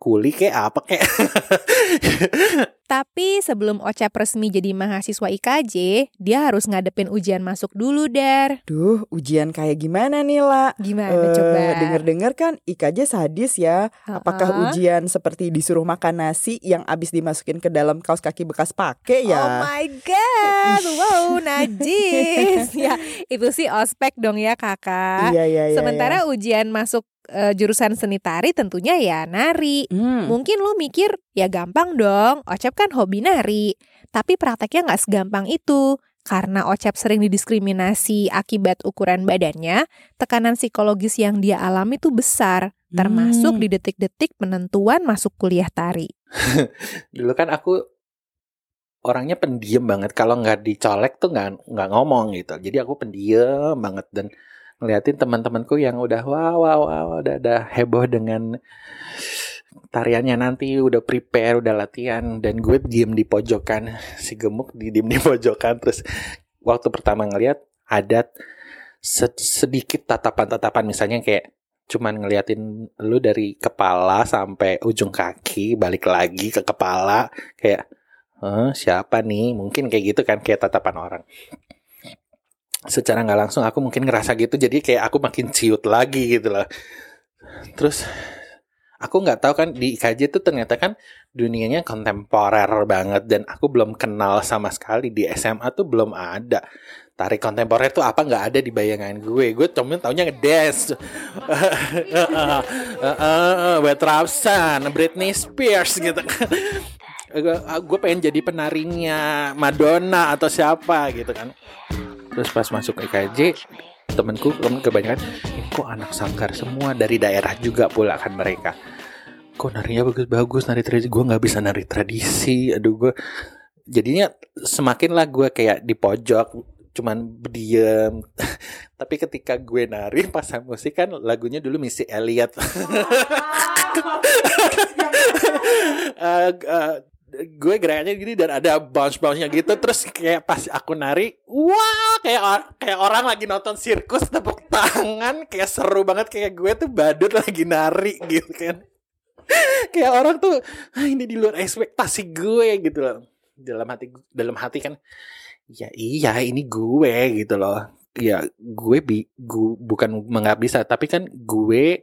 kuli kayak apa kayak Tapi sebelum Ocep resmi jadi mahasiswa IKJ, dia harus ngadepin ujian masuk dulu, Dar. Duh, ujian kayak gimana nih lah? Gimana Eh, coba? Dengar-dengar kan IKJ sadis ya. Apakah Ha-ha. ujian seperti disuruh makan nasi yang abis dimasukin ke dalam kaos kaki bekas pakai ya? Oh my god, wow najis. ya itu sih ospek dong ya kakak. Iya, iya, iya, Sementara ujian masuk eh, jurusan seni tari tentunya ya nari. Hmm. Mungkin lu mikir ya gampang dong, Ocep kan hobi nari. Tapi prakteknya nggak segampang itu. Karena Ocep sering didiskriminasi akibat ukuran badannya, tekanan psikologis yang dia alami tuh besar. Termasuk Hmm. di detik-detik penentuan masuk kuliah tari. dulu kan aku orangnya pendiam banget kalau nggak dicolek tuh nggak nggak ngomong gitu jadi aku pendiam banget dan ngeliatin teman-temanku yang udah wow wow wow udah udah heboh dengan tariannya nanti udah prepare udah latihan dan gue diem di pojokan si gemuk di diem di pojokan. Terus waktu pertama ngeliat ada se- sedikit tatapan-tatapan misalnya kayak cuman ngeliatin lu dari kepala sampai ujung kaki balik lagi ke kepala kayak "Eh, siapa nih? Mungkin kayak gitu kan kayak tatapan orang secara nggak langsung aku mungkin ngerasa gitu jadi kayak aku makin ciut lagi gitu loh. Terus aku nggak tahu kan di IKJ tuh ternyata kan dunianya kontemporer banget dan aku belum kenal sama sekali di SMA tuh belum ada. Tarik kontemporer tuh apa nggak ada di bayangan gue. Gue cuma taunya ngedance Wet Rapsan Britney Spears gitu kan. Gue pengen jadi penarinya Madonna atau siapa gitu kan terus pas masuk IKJ temenku temen kebanyakan "Eh, kok anak sangkar semua dari daerah juga pula kan mereka. Kok narinya bagus-bagus nari tradisi gue nggak bisa nari tradisi. Aduh gue jadinya semakin lah gue kayak di pojok cuman diem. Tapi ketika gue nari pasang musik kan lagunya dulu Missy Elliott. Eh, eh, gue gerakannya gini dan ada bounce bounce nya gitu terus kayak pas aku nari wah kayak or- kayak orang lagi nonton sirkus tepuk tangan kayak seru banget kayak gue tuh badut lagi nari gitu kan. Kayak orang tuh "Ah, ini di luar ekspektasi gue gitu loh. Dalam hati dalam hati kan ya iya ini gue gitu loh. Ya gue bi gu- bukan nggak bisa tapi kan gue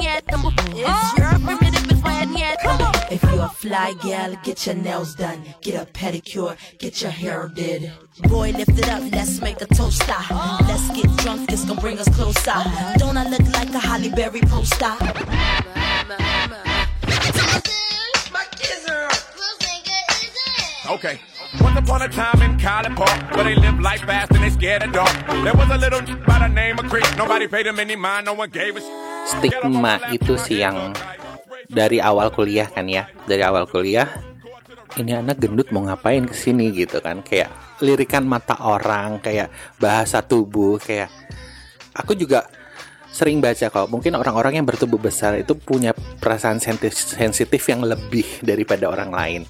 your it's why I need number. It's your primitive, it's why I. If you're a fly gal, get your nails done, get a pedicure, get your hair did. Boy, lift it up, let's make a toast. Let's get drunk, it's gonna bring us closer. Don't I look like a Holly Berry poster? Okay. Once upon a time in College Park, where they live life fast and they scared of dark. There was a little by the name of Chris. Nobody paid him any mind, no one gave a sh- stigma itu sih yang dari awal kuliah kan ya. Dari awal kuliah ini anak gendut mau ngapain ke sini gitu kan. Kayak lirikan mata orang kayak bahasa tubuh kayak aku juga sering baca kok. Mungkin orang-orang yang bertubuh besar itu punya perasaan sensitif, yang lebih daripada orang lain.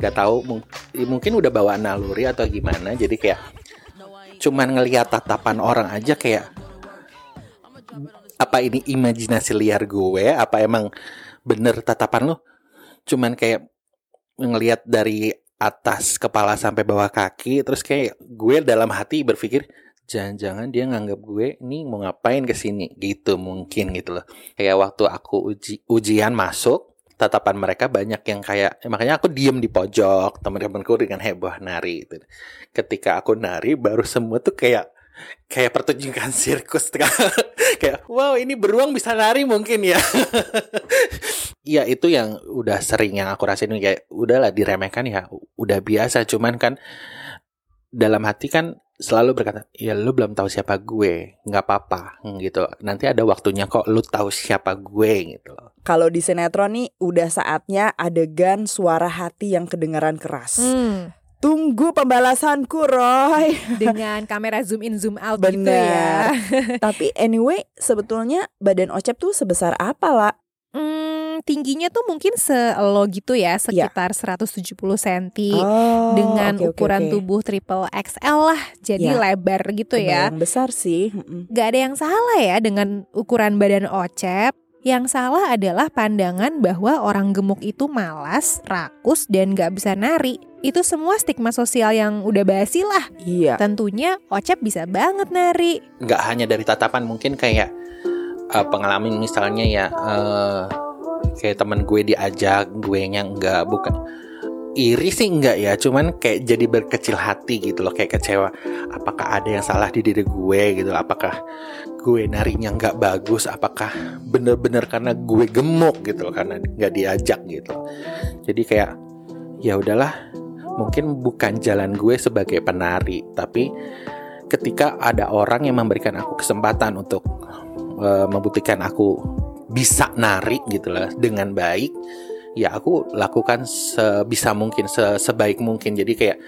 Gak tahu mung- mungkin udah bawa naluri atau gimana. Jadi kayak cuman ngelihat tatapan orang aja kayak apa ini imajinasi liar gue? Apa emang bener tatapan lo? Cuman kayak ngelihat dari atas kepala sampai bawah kaki terus kayak gue dalam hati berpikir jangan-jangan dia nganggap gue ini mau ngapain ke sini? Gitu mungkin gitu loh. Kayak waktu aku uji ujian masuk tatapan mereka banyak yang kayak makanya aku diem di pojok teman-temanku dengan heboh nari itu ketika aku nari baru semua tuh kayak kayak pertunjukan sirkus kayak wow ini beruang bisa nari mungkin ya. Iya itu yang udah sering yang aku rasain kayak udahlah diremehkan ya udah biasa. Cuman kan dalam hati kan selalu berkata ya lu belum tahu siapa gue nggak apa-apa gitu. Nanti ada waktunya kok lu tahu siapa gue gitu Kalau di sinetron nih udah saatnya adegan suara hati yang kedengaran keras. Hmm, Tunggu pembalasanku, Roy. dengan kamera zoom in zoom out gitu ya. Bener. Tapi anyway, sebetulnya badan Ocep tuh sebesar apa lah? Hmm, tingginya tuh mungkin selo gitu ya, sekitar 170 cm Oh, dengan oke, ukuran oke. tubuh triple XL lah. Jadi Ya. lebar gitu ya. Kebayang besar sih. Gak ada yang salah ya dengan ukuran badan Ocep. Yang salah adalah pandangan bahwa orang gemuk itu malas, rakus, dan gak bisa nari. Itu semua stigma sosial yang udah basi lah. Iya. Tentunya Ocep bisa banget nari. nggak hanya dari tatapan mungkin kayak eh, pengalaman misalnya ya eh, kayak temen gue diajak gue nya nggak bukan iri sih enggak ya cuman kayak jadi berkecil hati gitu loh kayak kecewa. Apakah ada yang salah di diri gue gitu? Apakah gue narinya nggak bagus? Apakah bener-bener karena gue gemuk gitu loh karena nggak diajak gitu jadi kayak ya udahlah mungkin bukan jalan gue sebagai penari tapi ketika ada orang yang memberikan aku kesempatan untuk uh, membuktikan aku bisa nari gitu lah dengan baik ya aku lakukan sebisa mungkin se sebaik mungkin. Jadi kayak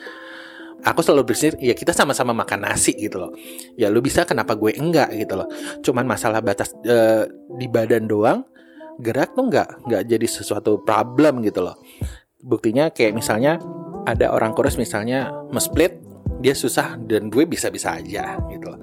aku selalu berpikir ya kita sama-sama makan nasi gitu loh. Ya lu bisa kenapa gue enggak? gitu loh. Cuman masalah batas uh, di badan doang gerak tuh nggak nggak jadi sesuatu problem gitu loh. Buktinya kayak misalnya ada orang kurus misalnya mesplit dia susah dan gue bisa-bisa aja gitu loh.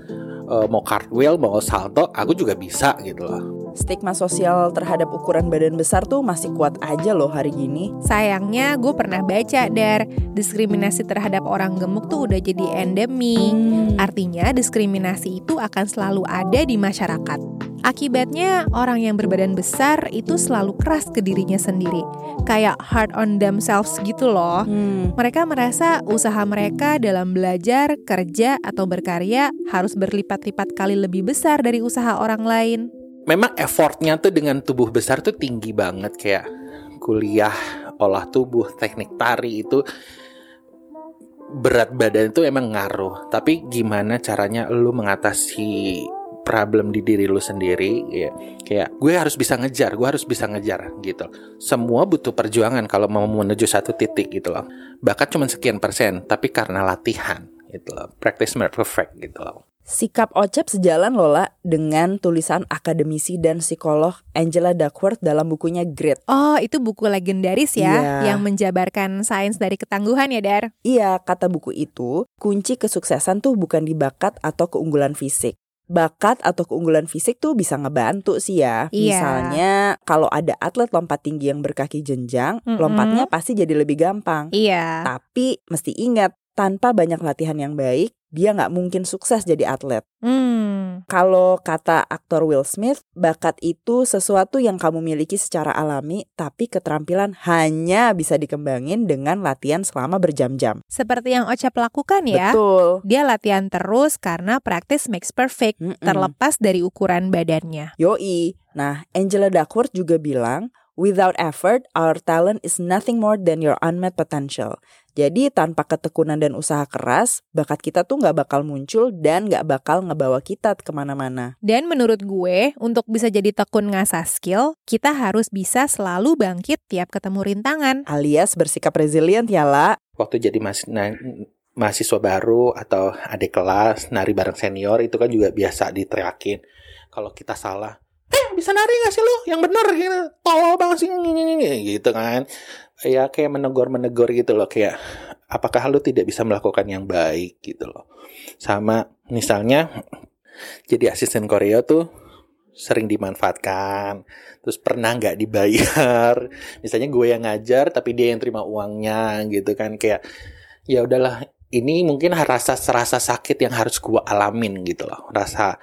Uh, mau cartwheel mau salto aku juga bisa gitu loh stigma sosial terhadap ukuran badan besar tuh masih kuat aja loh hari gini. Sayangnya gue pernah baca dar diskriminasi terhadap orang gemuk tuh udah jadi endemi. Hmm. Artinya diskriminasi itu akan selalu ada di masyarakat. Akibatnya orang yang berbadan besar itu selalu keras ke dirinya sendiri. Kayak hard on themselves gitu loh. Hmm. Mereka merasa usaha mereka dalam belajar, kerja, atau berkarya harus berlipat-lipat kali lebih besar dari usaha orang lain memang effortnya tuh dengan tubuh besar tuh tinggi banget kayak kuliah olah tubuh teknik tari itu berat badan itu emang ngaruh. Tapi gimana caranya lu mengatasi problem di diri lu sendiri ya kayak gue harus bisa ngejar gue harus bisa ngejar gitu. Semua butuh perjuangan kalau mau menuju satu titik gitu loh. Bakat cuma sekian persen tapi karena latihan gitu loh. Practice makes perfect gitu loh Sikap Ocep sejalan lola dengan tulisan akademisi dan psikolog Angela Duckworth dalam bukunya Grit. Oh, itu buku legendaris ya yeah. yang menjabarkan sains dari ketangguhan ya, Dar? Iya, kata buku itu, kunci kesuksesan tuh bukan di bakat atau keunggulan fisik. Bakat atau keunggulan fisik tuh bisa ngebantu sih ya. Iya. Misalnya kalau ada atlet lompat tinggi yang berkaki jenjang, mm -hmm. lompatnya pasti jadi lebih gampang. Iya. Tapi mesti ingat, tanpa banyak latihan yang baik, dia nggak mungkin sukses jadi atlet. Hmm. Kalau kata aktor Will Smith, bakat itu sesuatu yang kamu miliki secara alami, tapi keterampilan hanya bisa dikembangin dengan latihan selama berjam-jam. Seperti yang Ocap lakukan ya. Betul. Dia latihan terus karena practice makes perfect, mm -mm. terlepas dari ukuran badannya. Yoi. Nah, Angela Duckworth juga bilang, Without effort, our talent is nothing more than your unmet potential. Jadi tanpa ketekunan dan usaha keras, bakat kita tuh nggak bakal muncul dan nggak bakal ngebawa kita ke mana-mana. Dan menurut gue, untuk bisa jadi tekun ngasah skill, kita harus bisa selalu bangkit tiap ketemu rintangan. Alias bersikap resilient ya, La. Waktu jadi mas nah, mahasiswa baru atau adik kelas, nari bareng senior, itu kan juga biasa diteriakin. Kalau kita salah, eh bisa nari gak sih lu? Yang bener gitu. Tolol banget sih gitu kan. Ya kayak menegur-menegur gitu loh kayak apakah lu tidak bisa melakukan yang baik? gitu loh. Sama misalnya jadi asisten Korea tuh sering dimanfaatkan. Terus pernah nggak dibayar? Misalnya gue yang ngajar tapi dia yang terima uangnya gitu kan. Kayak ya udahlah ini mungkin rasa rasa sakit yang harus gue alamin gitu loh. Rasa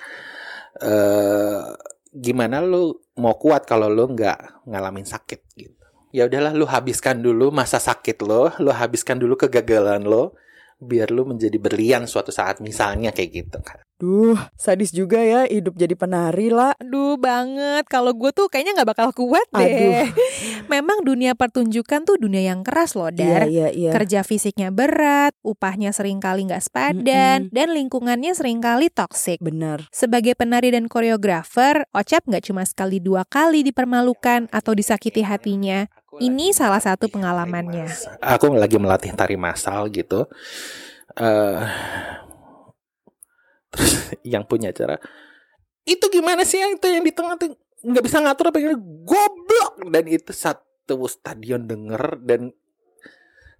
uh, gimana lu mau kuat kalau lu nggak ngalamin sakit gitu ya udahlah lu habiskan dulu masa sakit lo lu habiskan dulu kegagalan lo biar lu menjadi berlian suatu saat misalnya kayak gitu kan. Duh, sadis juga ya hidup jadi penari lah. Duh banget, kalau gue tuh kayaknya nggak bakal kuat deh. Aduh. Memang dunia pertunjukan tuh dunia yang keras loh, Dar. Iya, iya, iya. Kerja fisiknya berat, upahnya sering kali nggak sepadan, mm -mm. dan lingkungannya sering kali toksik. Bener. Sebagai penari dan koreografer, Ocap nggak cuma sekali dua kali dipermalukan atau disakiti hatinya. Ini salah satu pengalamannya. Aku lagi melatih tari massal gitu. Uh, terus yang punya cara itu gimana sih yang itu yang di tengah tuh? Nggak bisa ngatur apa yang goblok! Dan itu satu stadion denger dan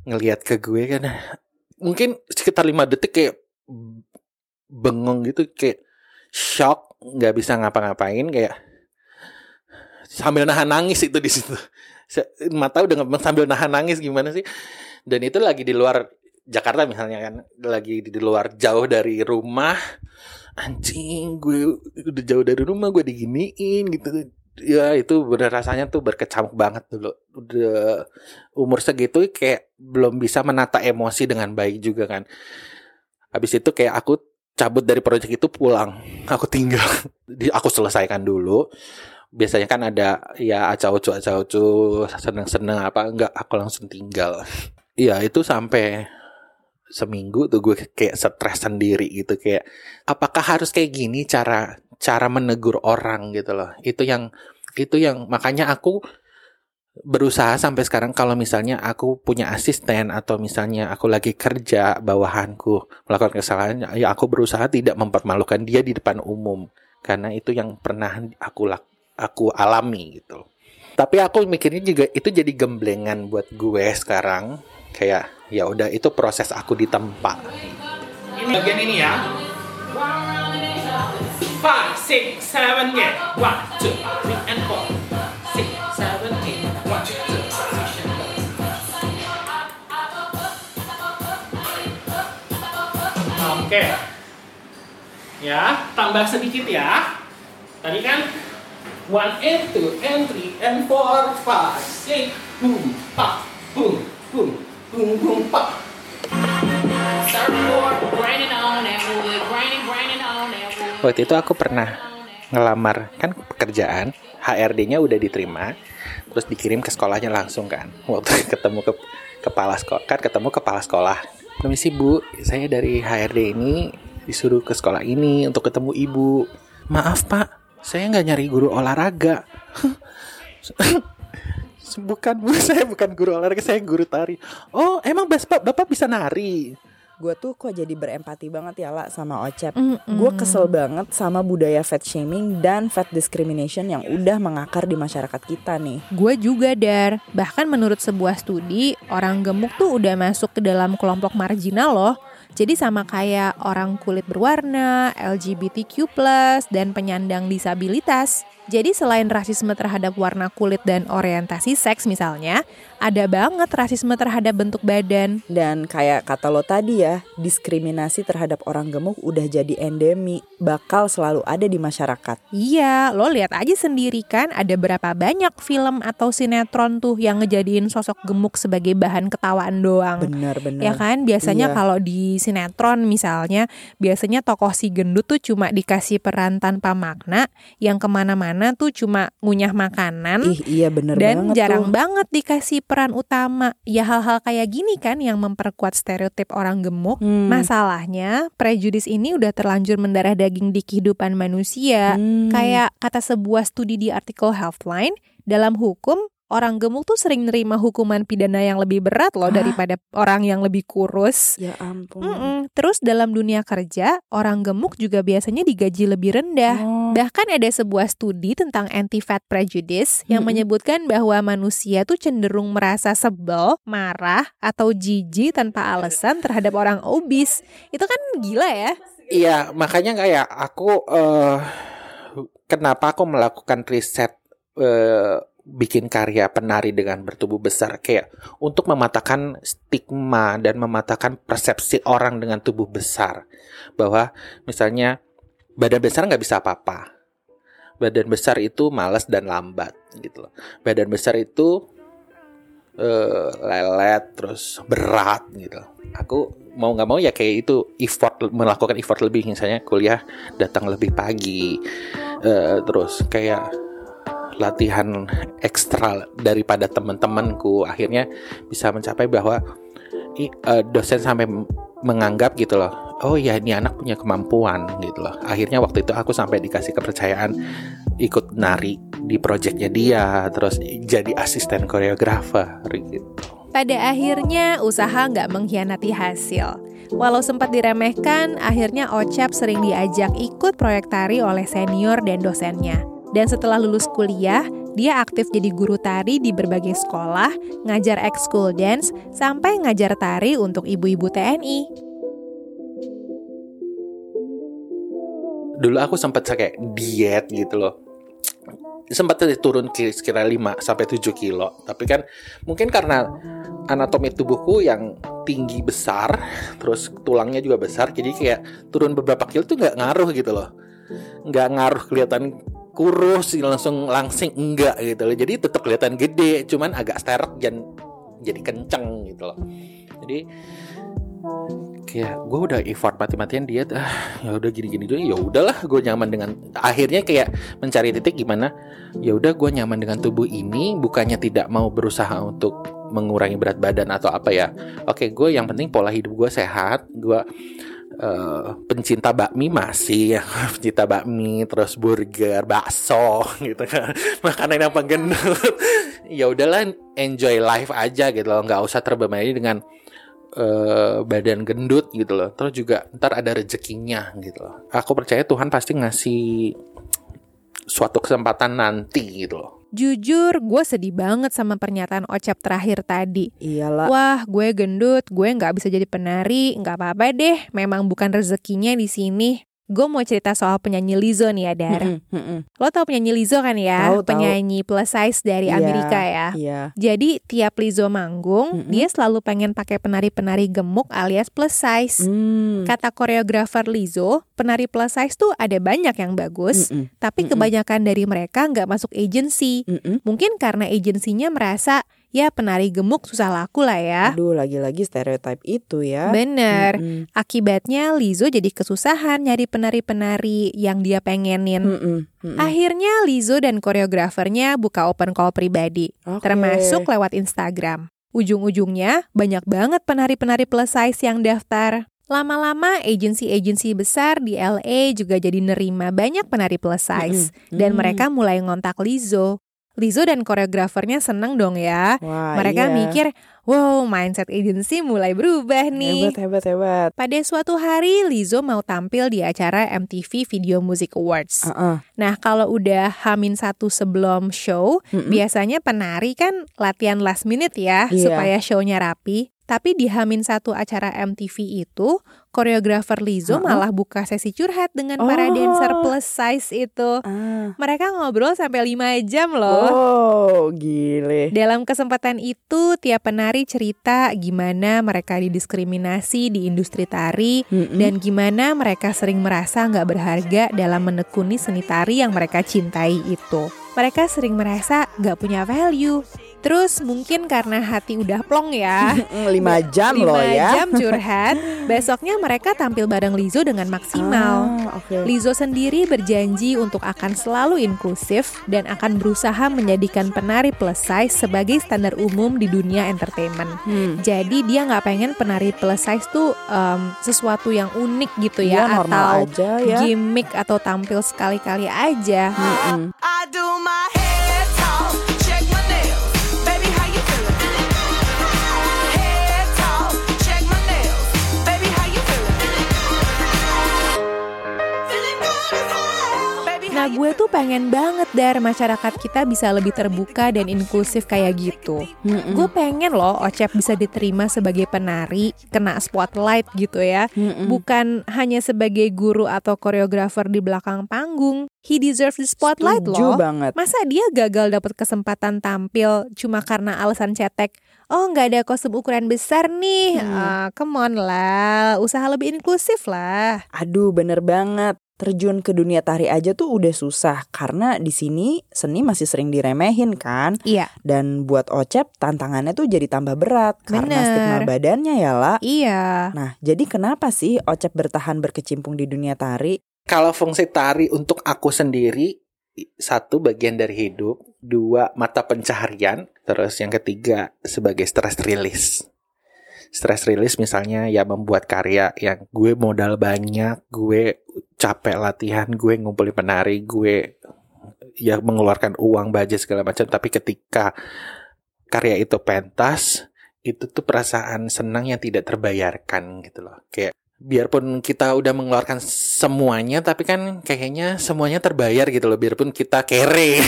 ngelihat ke gue kan. Mungkin sekitar lima detik kayak bengong gitu kayak shock nggak bisa ngapa-ngapain kayak sambil nahan nangis itu di situ. Mata udah sambil nahan nangis gimana sih? Dan itu lagi di luar Jakarta misalnya kan lagi di luar jauh dari rumah. Anjing gue udah jauh dari rumah gue diginiin gitu. Ya itu bener rasanya tuh berkecamuk banget dulu udah umur segitu kayak belum bisa menata emosi dengan baik juga kan. Habis itu kayak aku cabut dari proyek itu pulang aku tinggal. Aku selesaikan dulu. Biasanya kan ada ya acau-ucu seneng-seneng apa enggak aku langsung tinggal. Iya itu sampai seminggu tuh gue kayak stres sendiri gitu kayak apakah harus kayak gini cara cara menegur orang? gitu loh. Itu yang itu yang makanya aku berusaha sampai sekarang kalau misalnya aku punya asisten atau misalnya aku lagi kerja bawahanku melakukan kesalahan ya aku berusaha tidak mempermalukan dia di depan umum. Karena itu yang pernah aku aku alami gitu. Tapi aku mikirnya juga itu jadi gemblengan buat gue sekarang. Kayak ya udah itu proses aku di tempat. Ini bagian ini ya. Five six seven eight. One two three and four. Oke. Ya, tambah sedikit ya. Tadi kan one and two and three and four five six boom pop boom boom boom pop. Waktu itu aku pernah ngelamar kan pekerjaan HRD-nya udah diterima terus dikirim ke sekolahnya langsung kan waktu ketemu ke kepala sekolah kan ketemu kepala sekolah permisi bu saya dari HRD ini disuruh ke sekolah ini untuk ketemu ibu maaf pak saya nggak nyari guru olahraga bukan bu saya bukan guru olahraga saya guru tari oh emang bapak bapak bisa nari gue tuh kok jadi berempati banget ya lah sama Ocep. Gue kesel banget sama budaya fat shaming dan fat discrimination yang udah mengakar di masyarakat kita nih. Gue juga dar. Bahkan menurut sebuah studi, orang gemuk tuh udah masuk ke dalam kelompok marginal loh. Jadi sama kayak orang kulit berwarna, LGBTQ+, dan penyandang disabilitas. Jadi selain rasisme terhadap warna kulit dan orientasi seks misalnya, ada banget rasisme terhadap bentuk badan. Dan kayak kata lo tadi ya, diskriminasi terhadap orang gemuk udah jadi endemi, bakal selalu ada di masyarakat. Iya, lo lihat aja sendiri kan ada berapa banyak film atau sinetron tuh yang ngejadiin sosok gemuk sebagai bahan ketawaan doang. Benar-benar. Ya kan, biasanya Iya. kalau di sinetron misalnya, biasanya tokoh si gendut tuh cuma dikasih peran tanpa makna, yang ke mana-mana tuh cuma ngunyah makanan. Ih iya bener dan banget jarang tuh. banget dikasih peran utama. Ya hal-hal kayak gini kan yang memperkuat stereotip orang gemuk. Hmm. Masalahnya, prejudis ini udah terlanjur mendarah daging di kehidupan manusia. Hmm. Kayak kata sebuah studi di artikel Healthline, dalam hukum orang gemuk tuh sering nerima hukuman pidana yang lebih berat loh daripada orang yang lebih kurus. Ya ampun. Mm-mm. Terus dalam dunia kerja, orang gemuk juga biasanya digaji lebih rendah. Oh. Bahkan ada sebuah studi tentang anti-fat prejudice yang menyebutkan bahwa manusia tuh cenderung merasa sebel, marah, atau jijik tanpa alasan terhadap orang obes. Itu kan gila ya? Iya, makanya kayak aku eh kenapa aku melakukan riset eh, bikin karya penari dengan bertubuh besar. Kayak untuk mematahkan stigma dan mematahkan persepsi orang dengan tubuh besar. Bahwa misalnya badan besar nggak bisa apa-apa. Badan besar itu malas dan lambat gitu loh. Badan besar itu eh, lelet terus berat gitu aku mau nggak mau ya kayak itu effort melakukan effort lebih. Misalnya kuliah datang lebih pagi eh, terus kayak latihan ekstra daripada teman-temanku akhirnya bisa mencapai bahwa eh, dosen sampai menganggap gitu loh oh ya ini anak punya kemampuan gitu loh akhirnya waktu itu aku sampai dikasih kepercayaan ikut nari di proyeknya dia terus jadi asisten koreografer gitu Pada akhirnya usaha nggak mengkhianati hasil. Walau sempat diremehkan, akhirnya Ocap sering diajak ikut proyek tari oleh senior dan dosennya. Dan setelah lulus kuliah, dia aktif jadi guru tari di berbagai sekolah, ngajar ekskul dance, sampai ngajar tari untuk ibu-ibu TNI. dulu aku sempat kayak diet gitu loh. Sempat turun ki- sekira 5 sampai 7 kilo. Tapi kan mungkin karena anatomi tubuhku yang tinggi besar terus tulangnya juga besar jadi kayak turun beberapa kilo tuh nggak ngaruh gitu loh. Nggak ngaruh kelihatan kurus langsung langsing enggak gitu loh. Jadi tetap kelihatan gede cuman agak sterek dan jadi kenceng gitu loh. Jadi kayak gue udah effort mati-matian diet ah ya udah gini-gini dulu ya udahlah gue nyaman dengan akhirnya kayak mencari titik gimana ya udah gue nyaman dengan tubuh ini bukannya tidak mau berusaha untuk mengurangi berat badan atau apa ya. Oke gue yang penting pola hidup gue sehat gue uh, pencinta bakmi masih ya pencinta bakmi terus burger bakso gitu kan. Makanan yang penggendut ya udahlah enjoy life aja gitu loh. Nggak usah terbebani dengan uh, badan gendut gitu loh. Terus juga ntar ada rezekinya gitu loh. Aku percaya Tuhan pasti ngasih suatu kesempatan nanti gitu loh Jujur, gue sedih banget sama pernyataan Ocap terakhir tadi. Iyalah. Wah, gue gendut, gue nggak bisa jadi penari, nggak apa-apa deh. Memang bukan rezekinya di sini. Gue mau cerita soal penyanyi Lizzo nih ya, Dar. Mm-mm, mm-mm. Lo tau penyanyi Lizzo kan ya? Tahu. penyanyi plus size dari Iya, Amerika ya. Iya. Jadi tiap Lizzo manggung, Mm-mm. dia selalu pengen pakai penari-penari gemuk alias plus size. Hmm. Kata koreografer Lizzo, penari plus size tuh ada banyak yang bagus, Mm-mm. tapi Mm-mm. kebanyakan dari mereka nggak masuk agency. Mm-mm. Mungkin karena agensinya merasa ya penari gemuk susah laku lah ya. Aduh, lagi-lagi stereotip itu ya. Bener. Mm-mm. Akibatnya Lizzo jadi kesusahan nyari penari-penari yang dia pengenin. Mm-mm. Mm-mm. Akhirnya Lizzo dan koreografernya buka open call pribadi, Oke. termasuk lewat Instagram. Ujung-ujungnya banyak banget penari-penari plus size yang daftar. Lama-lama agensi-agensi besar di LA juga jadi nerima banyak penari plus size Mm-mm. dan Mm. mereka mulai ngontak Lizzo. Lizzo dan koreografernya seneng dong ya. Wah, mereka iya. mikir, wow mindset agensi mulai berubah nih. hebat hebat hebat. Pada suatu hari Lizzo mau tampil di acara MTV Video Music Awards. Heeh. Nah kalau udah hamin satu sebelum show, Mm-mm. biasanya penari kan latihan last minute ya Iya. supaya shownya rapi. Tapi di hamin satu acara MTV itu, koreografer Lizzo Ha-ha. malah buka sesi curhat dengan para Oh. dancer plus size itu. Ah. Mereka ngobrol sampai 5 jam loh. Oh, gile. Dalam kesempatan itu, tiap penari cerita gimana mereka didiskriminasi di industri tari Mm-mm. dan gimana mereka sering merasa nggak berharga dalam menekuni seni tari yang mereka cintai itu. Mereka sering merasa nggak punya value. Terus mungkin karena hati udah plong ya. Mm, lima jam loh lima ya. jam curhat. Besoknya mereka tampil bareng Lizzo dengan maksimal. Ah, oke. Lizzo sendiri berjanji untuk akan selalu inklusif dan akan berusaha menjadikan penari plus size sebagai standar umum di dunia entertainment. Hmm. Jadi dia nggak pengen penari plus size tuh em, sesuatu yang unik gitu ya, normal atau aja ya. gimmick atau tampil sekali-kali aja. Mm-mm. I do my Nah gue tuh pengen banget dar masyarakat kita bisa lebih terbuka dan inklusif kayak gitu. Mm-mm. Gue pengen loh Ocep bisa diterima sebagai penari, kena spotlight gitu ya. Mm-mm. Bukan hanya sebagai guru atau koreografer di belakang panggung. He deserves the spotlight Setuju loh. banget. Masa dia gagal dapat kesempatan tampil cuma karena alasan cetek? Oh nggak ada kostum ukuran besar nih. Hmm. Ah, come on lah, usaha lebih inklusif lah. Aduh, bener banget. Terjun ke dunia tari aja tuh udah susah karena di sini seni masih sering diremehin kan. Iya, Dan buat Ocep tantangannya tuh jadi tambah berat karena Bener. stigma badannya ya lah. iya. Nah, jadi kenapa sih Ocep bertahan berkecimpung di dunia tari? Kalau fungsi tari untuk aku sendiri satu bagian dari hidup, dua mata pencaharian, terus yang ketiga sebagai stress release. Stress release misalnya ya membuat karya yang gue modal banyak, gue capek latihan, gue ngumpulin penari, gue ya mengeluarkan uang budget segala macam, tapi ketika karya itu pentas, itu tuh perasaan senang yang tidak terbayarkan gitu loh. Kayak biarpun kita udah mengeluarkan semuanya tapi kan kayaknya semuanya terbayar gitu loh biarpun kita kere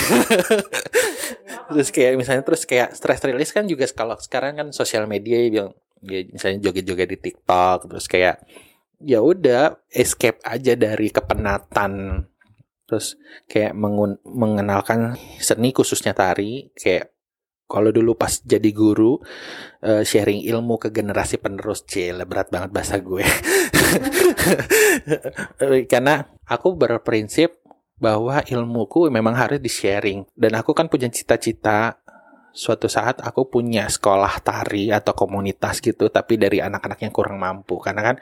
terus kayak misalnya terus kayak stress release kan juga kalau sekarang kan sosial media ya bilang ya misalnya joget-joget di TikTok terus kayak ya udah escape aja dari kepenatan terus kayak mengun- mengenalkan seni khususnya tari kayak kalau dulu pas jadi guru eh, sharing ilmu ke generasi penerus cile berat banget bahasa gue karena aku berprinsip bahwa ilmuku memang harus di-sharing. Dan aku kan punya cita-cita suatu saat aku punya sekolah tari atau komunitas gitu tapi dari anak-anak yang kurang mampu. Karena kan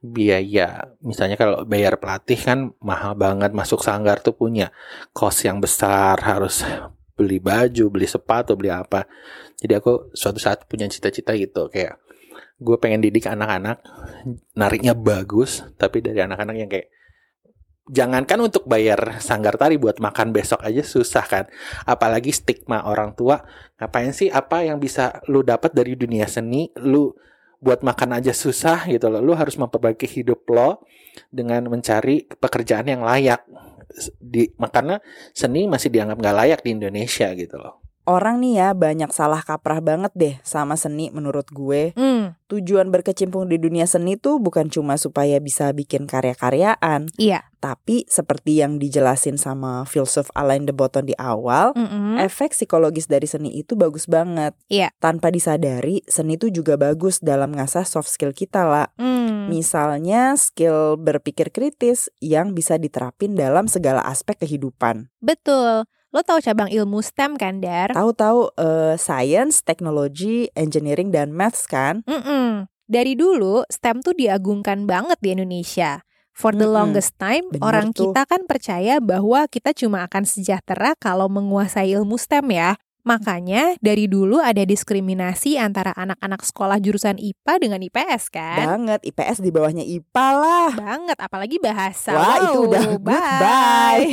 biaya misalnya kalau bayar pelatih kan mahal banget masuk sanggar tuh punya kos yang besar harus beli baju beli sepatu beli apa. Jadi aku suatu saat punya cita-cita gitu kayak gue pengen didik anak-anak nariknya bagus tapi dari anak-anak yang kayak jangankan untuk bayar sanggar tari buat makan besok aja susah kan. Apalagi stigma orang tua ngapain sih apa yang bisa lu dapat dari dunia seni lu buat makan aja susah gitu loh. Lu harus memperbaiki hidup lo dengan mencari pekerjaan yang layak. Di makanya seni masih dianggap nggak layak di Indonesia gitu loh Orang nih ya banyak salah kaprah banget deh sama seni menurut gue. Hmm. Tujuan berkecimpung di dunia seni tuh bukan cuma supaya bisa bikin karya-karyaan. Iya. Tapi seperti yang dijelasin sama filsuf Alain de Botton di awal, Mm-mm. efek psikologis dari seni itu bagus banget. Iya. Tanpa disadari, seni itu juga bagus dalam ngasah soft skill kita lah. Hmm. Misalnya skill berpikir kritis yang bisa diterapin dalam segala aspek kehidupan. Betul. Lo tahu cabang ilmu STEM kan, Dar? Tahu-tahu eh, science, technology, engineering dan maths kan? Mm-mm. Dari dulu, STEM tuh diagungkan banget di Indonesia. For the longest time, Bener orang tuh. kita kan percaya bahwa kita cuma akan sejahtera kalau menguasai ilmu STEM ya. Makanya dari dulu ada diskriminasi antara anak-anak sekolah jurusan IPA dengan IPS kan? Banget, IPS di bawahnya IPA lah. Banget, apalagi bahasa. Wah, itu Wow, udah goodbye.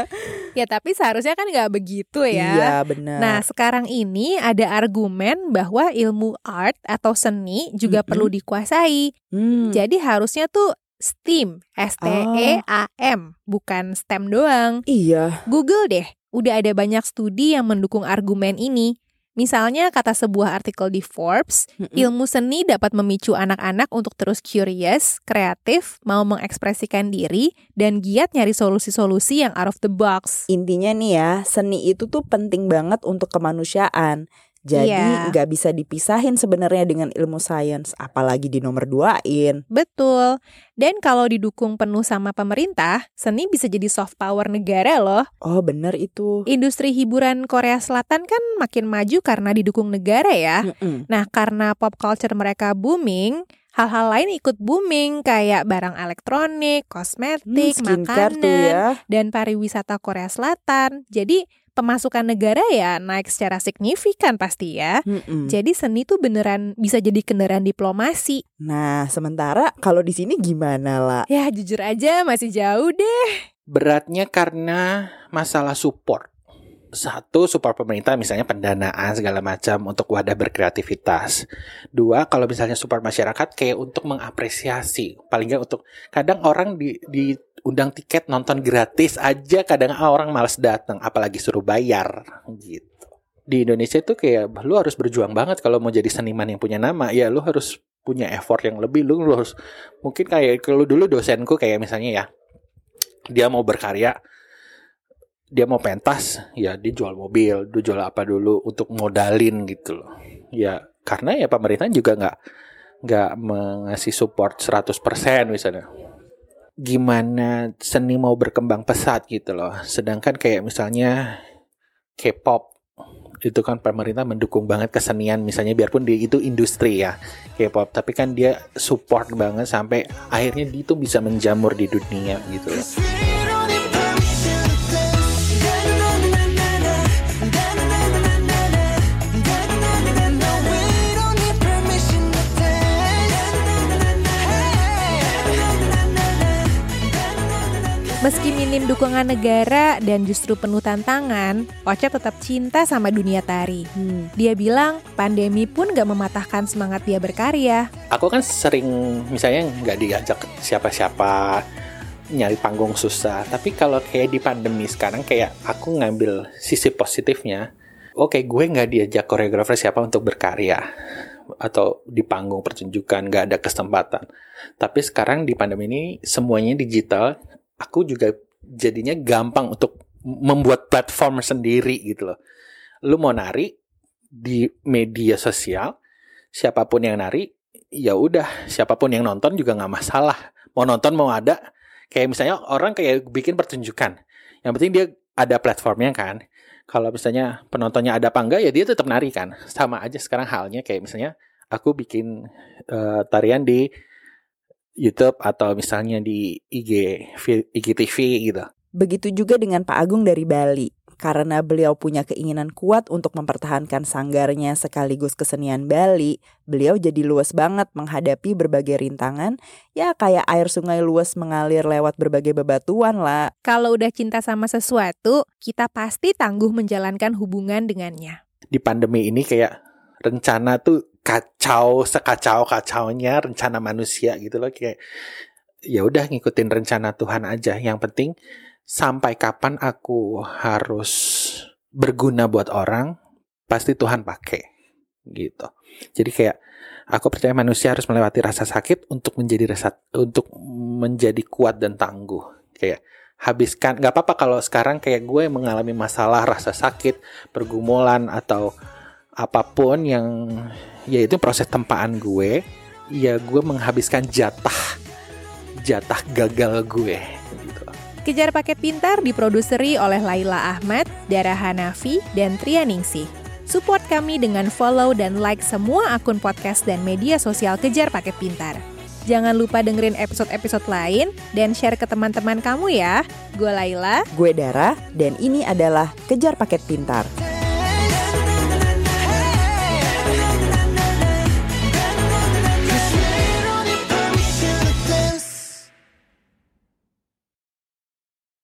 ya tapi seharusnya kan nggak begitu ya. Iya, benar. Nah, sekarang ini ada argumen bahwa ilmu art atau seni juga Mm-mm. perlu dikuasai. Hmm. Jadi harusnya tuh STEAM, S T E A M, bukan STEM doang. Iya. Google deh, udah ada banyak studi yang mendukung argumen ini. Misalnya kata sebuah artikel di Forbes, ilmu seni dapat memicu anak-anak untuk terus curious, kreatif, mau mengekspresikan diri, dan giat nyari solusi-solusi yang out of the box. Intinya nih ya, seni itu tuh penting banget untuk kemanusiaan. Jadi Iya. nggak bisa dipisahin sebenarnya dengan ilmu sains, apalagi di nomor duain. Betul. Dan kalau didukung penuh sama pemerintah, seni bisa jadi soft power negara loh. Oh bener itu. Industri hiburan Korea Selatan kan makin maju karena didukung negara ya. Mm-mm. Nah, karena pop culture mereka booming, hal-hal lain ikut booming kayak barang elektronik, kosmetik, Hmm, makanan, ya. dan pariwisata Korea Selatan. Jadi pemasukan negara ya naik secara signifikan pasti ya. Mm-mm. Jadi seni tuh beneran bisa jadi kendaraan diplomasi. Nah sementara kalau di sini gimana lah? Ya jujur aja masih jauh deh. Beratnya karena masalah support. Satu, support pemerintah misalnya pendanaan segala macam untuk wadah berkreativitas. Dua, kalau misalnya support masyarakat kayak untuk mengapresiasi. Paling nggak untuk kadang orang di diundang tiket nonton gratis aja kadang orang males datang apalagi suruh bayar gitu. Di Indonesia tuh kayak lu harus berjuang banget kalau mau jadi seniman yang punya nama. Ya lu harus punya effort yang lebih lu, lu harus mungkin kayak kalau dulu dosenku kayak misalnya ya dia mau berkarya dia mau pentas ya dia jual mobil dia jual apa dulu untuk modalin gitu loh. Ya karena ya pemerintah juga nggak nggak mengasih support 100% misalnya. Gimana seni mau berkembang pesat gitu loh. Sedangkan kayak misalnya K-pop itu kan pemerintah mendukung banget kesenian misalnya biarpun dia itu industri ya K-pop. Tapi kan dia support banget sampai akhirnya dia itu bisa menjamur di dunia gitu loh minim dukungan negara dan justru penuh tantangan, Ocep tetap cinta sama dunia tari. Hmm. Dia bilang pandemi pun gak mematahkan semangat dia berkarya. aku kan sering misalnya nggak diajak siapa-siapa nyari panggung susah tapi kalau kayak di pandemi sekarang kayak aku ngambil sisi positifnya oke gue nggak diajak koreografer siapa untuk berkarya atau di panggung pertunjukan nggak ada kesempatan tapi sekarang di pandemi ini semuanya digital aku juga jadinya gampang untuk membuat platform sendiri gitu loh. Lu mau nari di media sosial siapa pun yang nari ya udah. Siapa pun yang nonton juga nggak masalah. Mau nonton mau ada. Kayak misalnya orang kayak bikin pertunjukan. Yang penting dia ada platformnya kan. Kalau misalnya penontonnya ada apa enggak ya dia tetap nari kan. Sama aja sekarang halnya kayak misalnya aku bikin uh, tarian di YouTube atau misalnya di IG IGTV gitu. Begitu juga dengan Pak Agung dari Bali. Karena beliau punya keinginan kuat untuk mempertahankan sanggarnya sekaligus kesenian Bali, beliau jadi luas banget menghadapi berbagai rintangan, ya kayak air sungai luas mengalir lewat berbagai bebatuan lah. Kalau udah cinta sama sesuatu, kita pasti tangguh menjalankan hubungan dengannya. Di pandemi ini kayak rencana tuh kacau sekacau kacaunya rencana manusia gitu loh kayak ya udah ngikutin rencana Tuhan aja. Yang penting sampai kapan aku harus berguna buat orang, pasti Tuhan pakai gitu. Jadi kayak aku percaya manusia harus melewati rasa sakit untuk menjadi rasa untuk menjadi kuat dan tangguh. Kayak habiskan nggak apa-apa kalau sekarang kayak gue mengalami masalah rasa sakit, pergumulan atau apa pun yang ya itu proses tempaan gue, ya gue menghabiskan jatah jatah gagal gue Kejar Paket Pintar diproduseri oleh Laila Ahmad, Dara Hanafi, dan Tria Ningsih. Support kami dengan follow dan like semua akun podcast dan media sosial Kejar Paket Pintar. Jangan lupa dengerin episode-episode lain dan share ke teman-teman kamu ya. Gue Laila. Gue Dara, dan ini adalah Kejar Paket Pintar.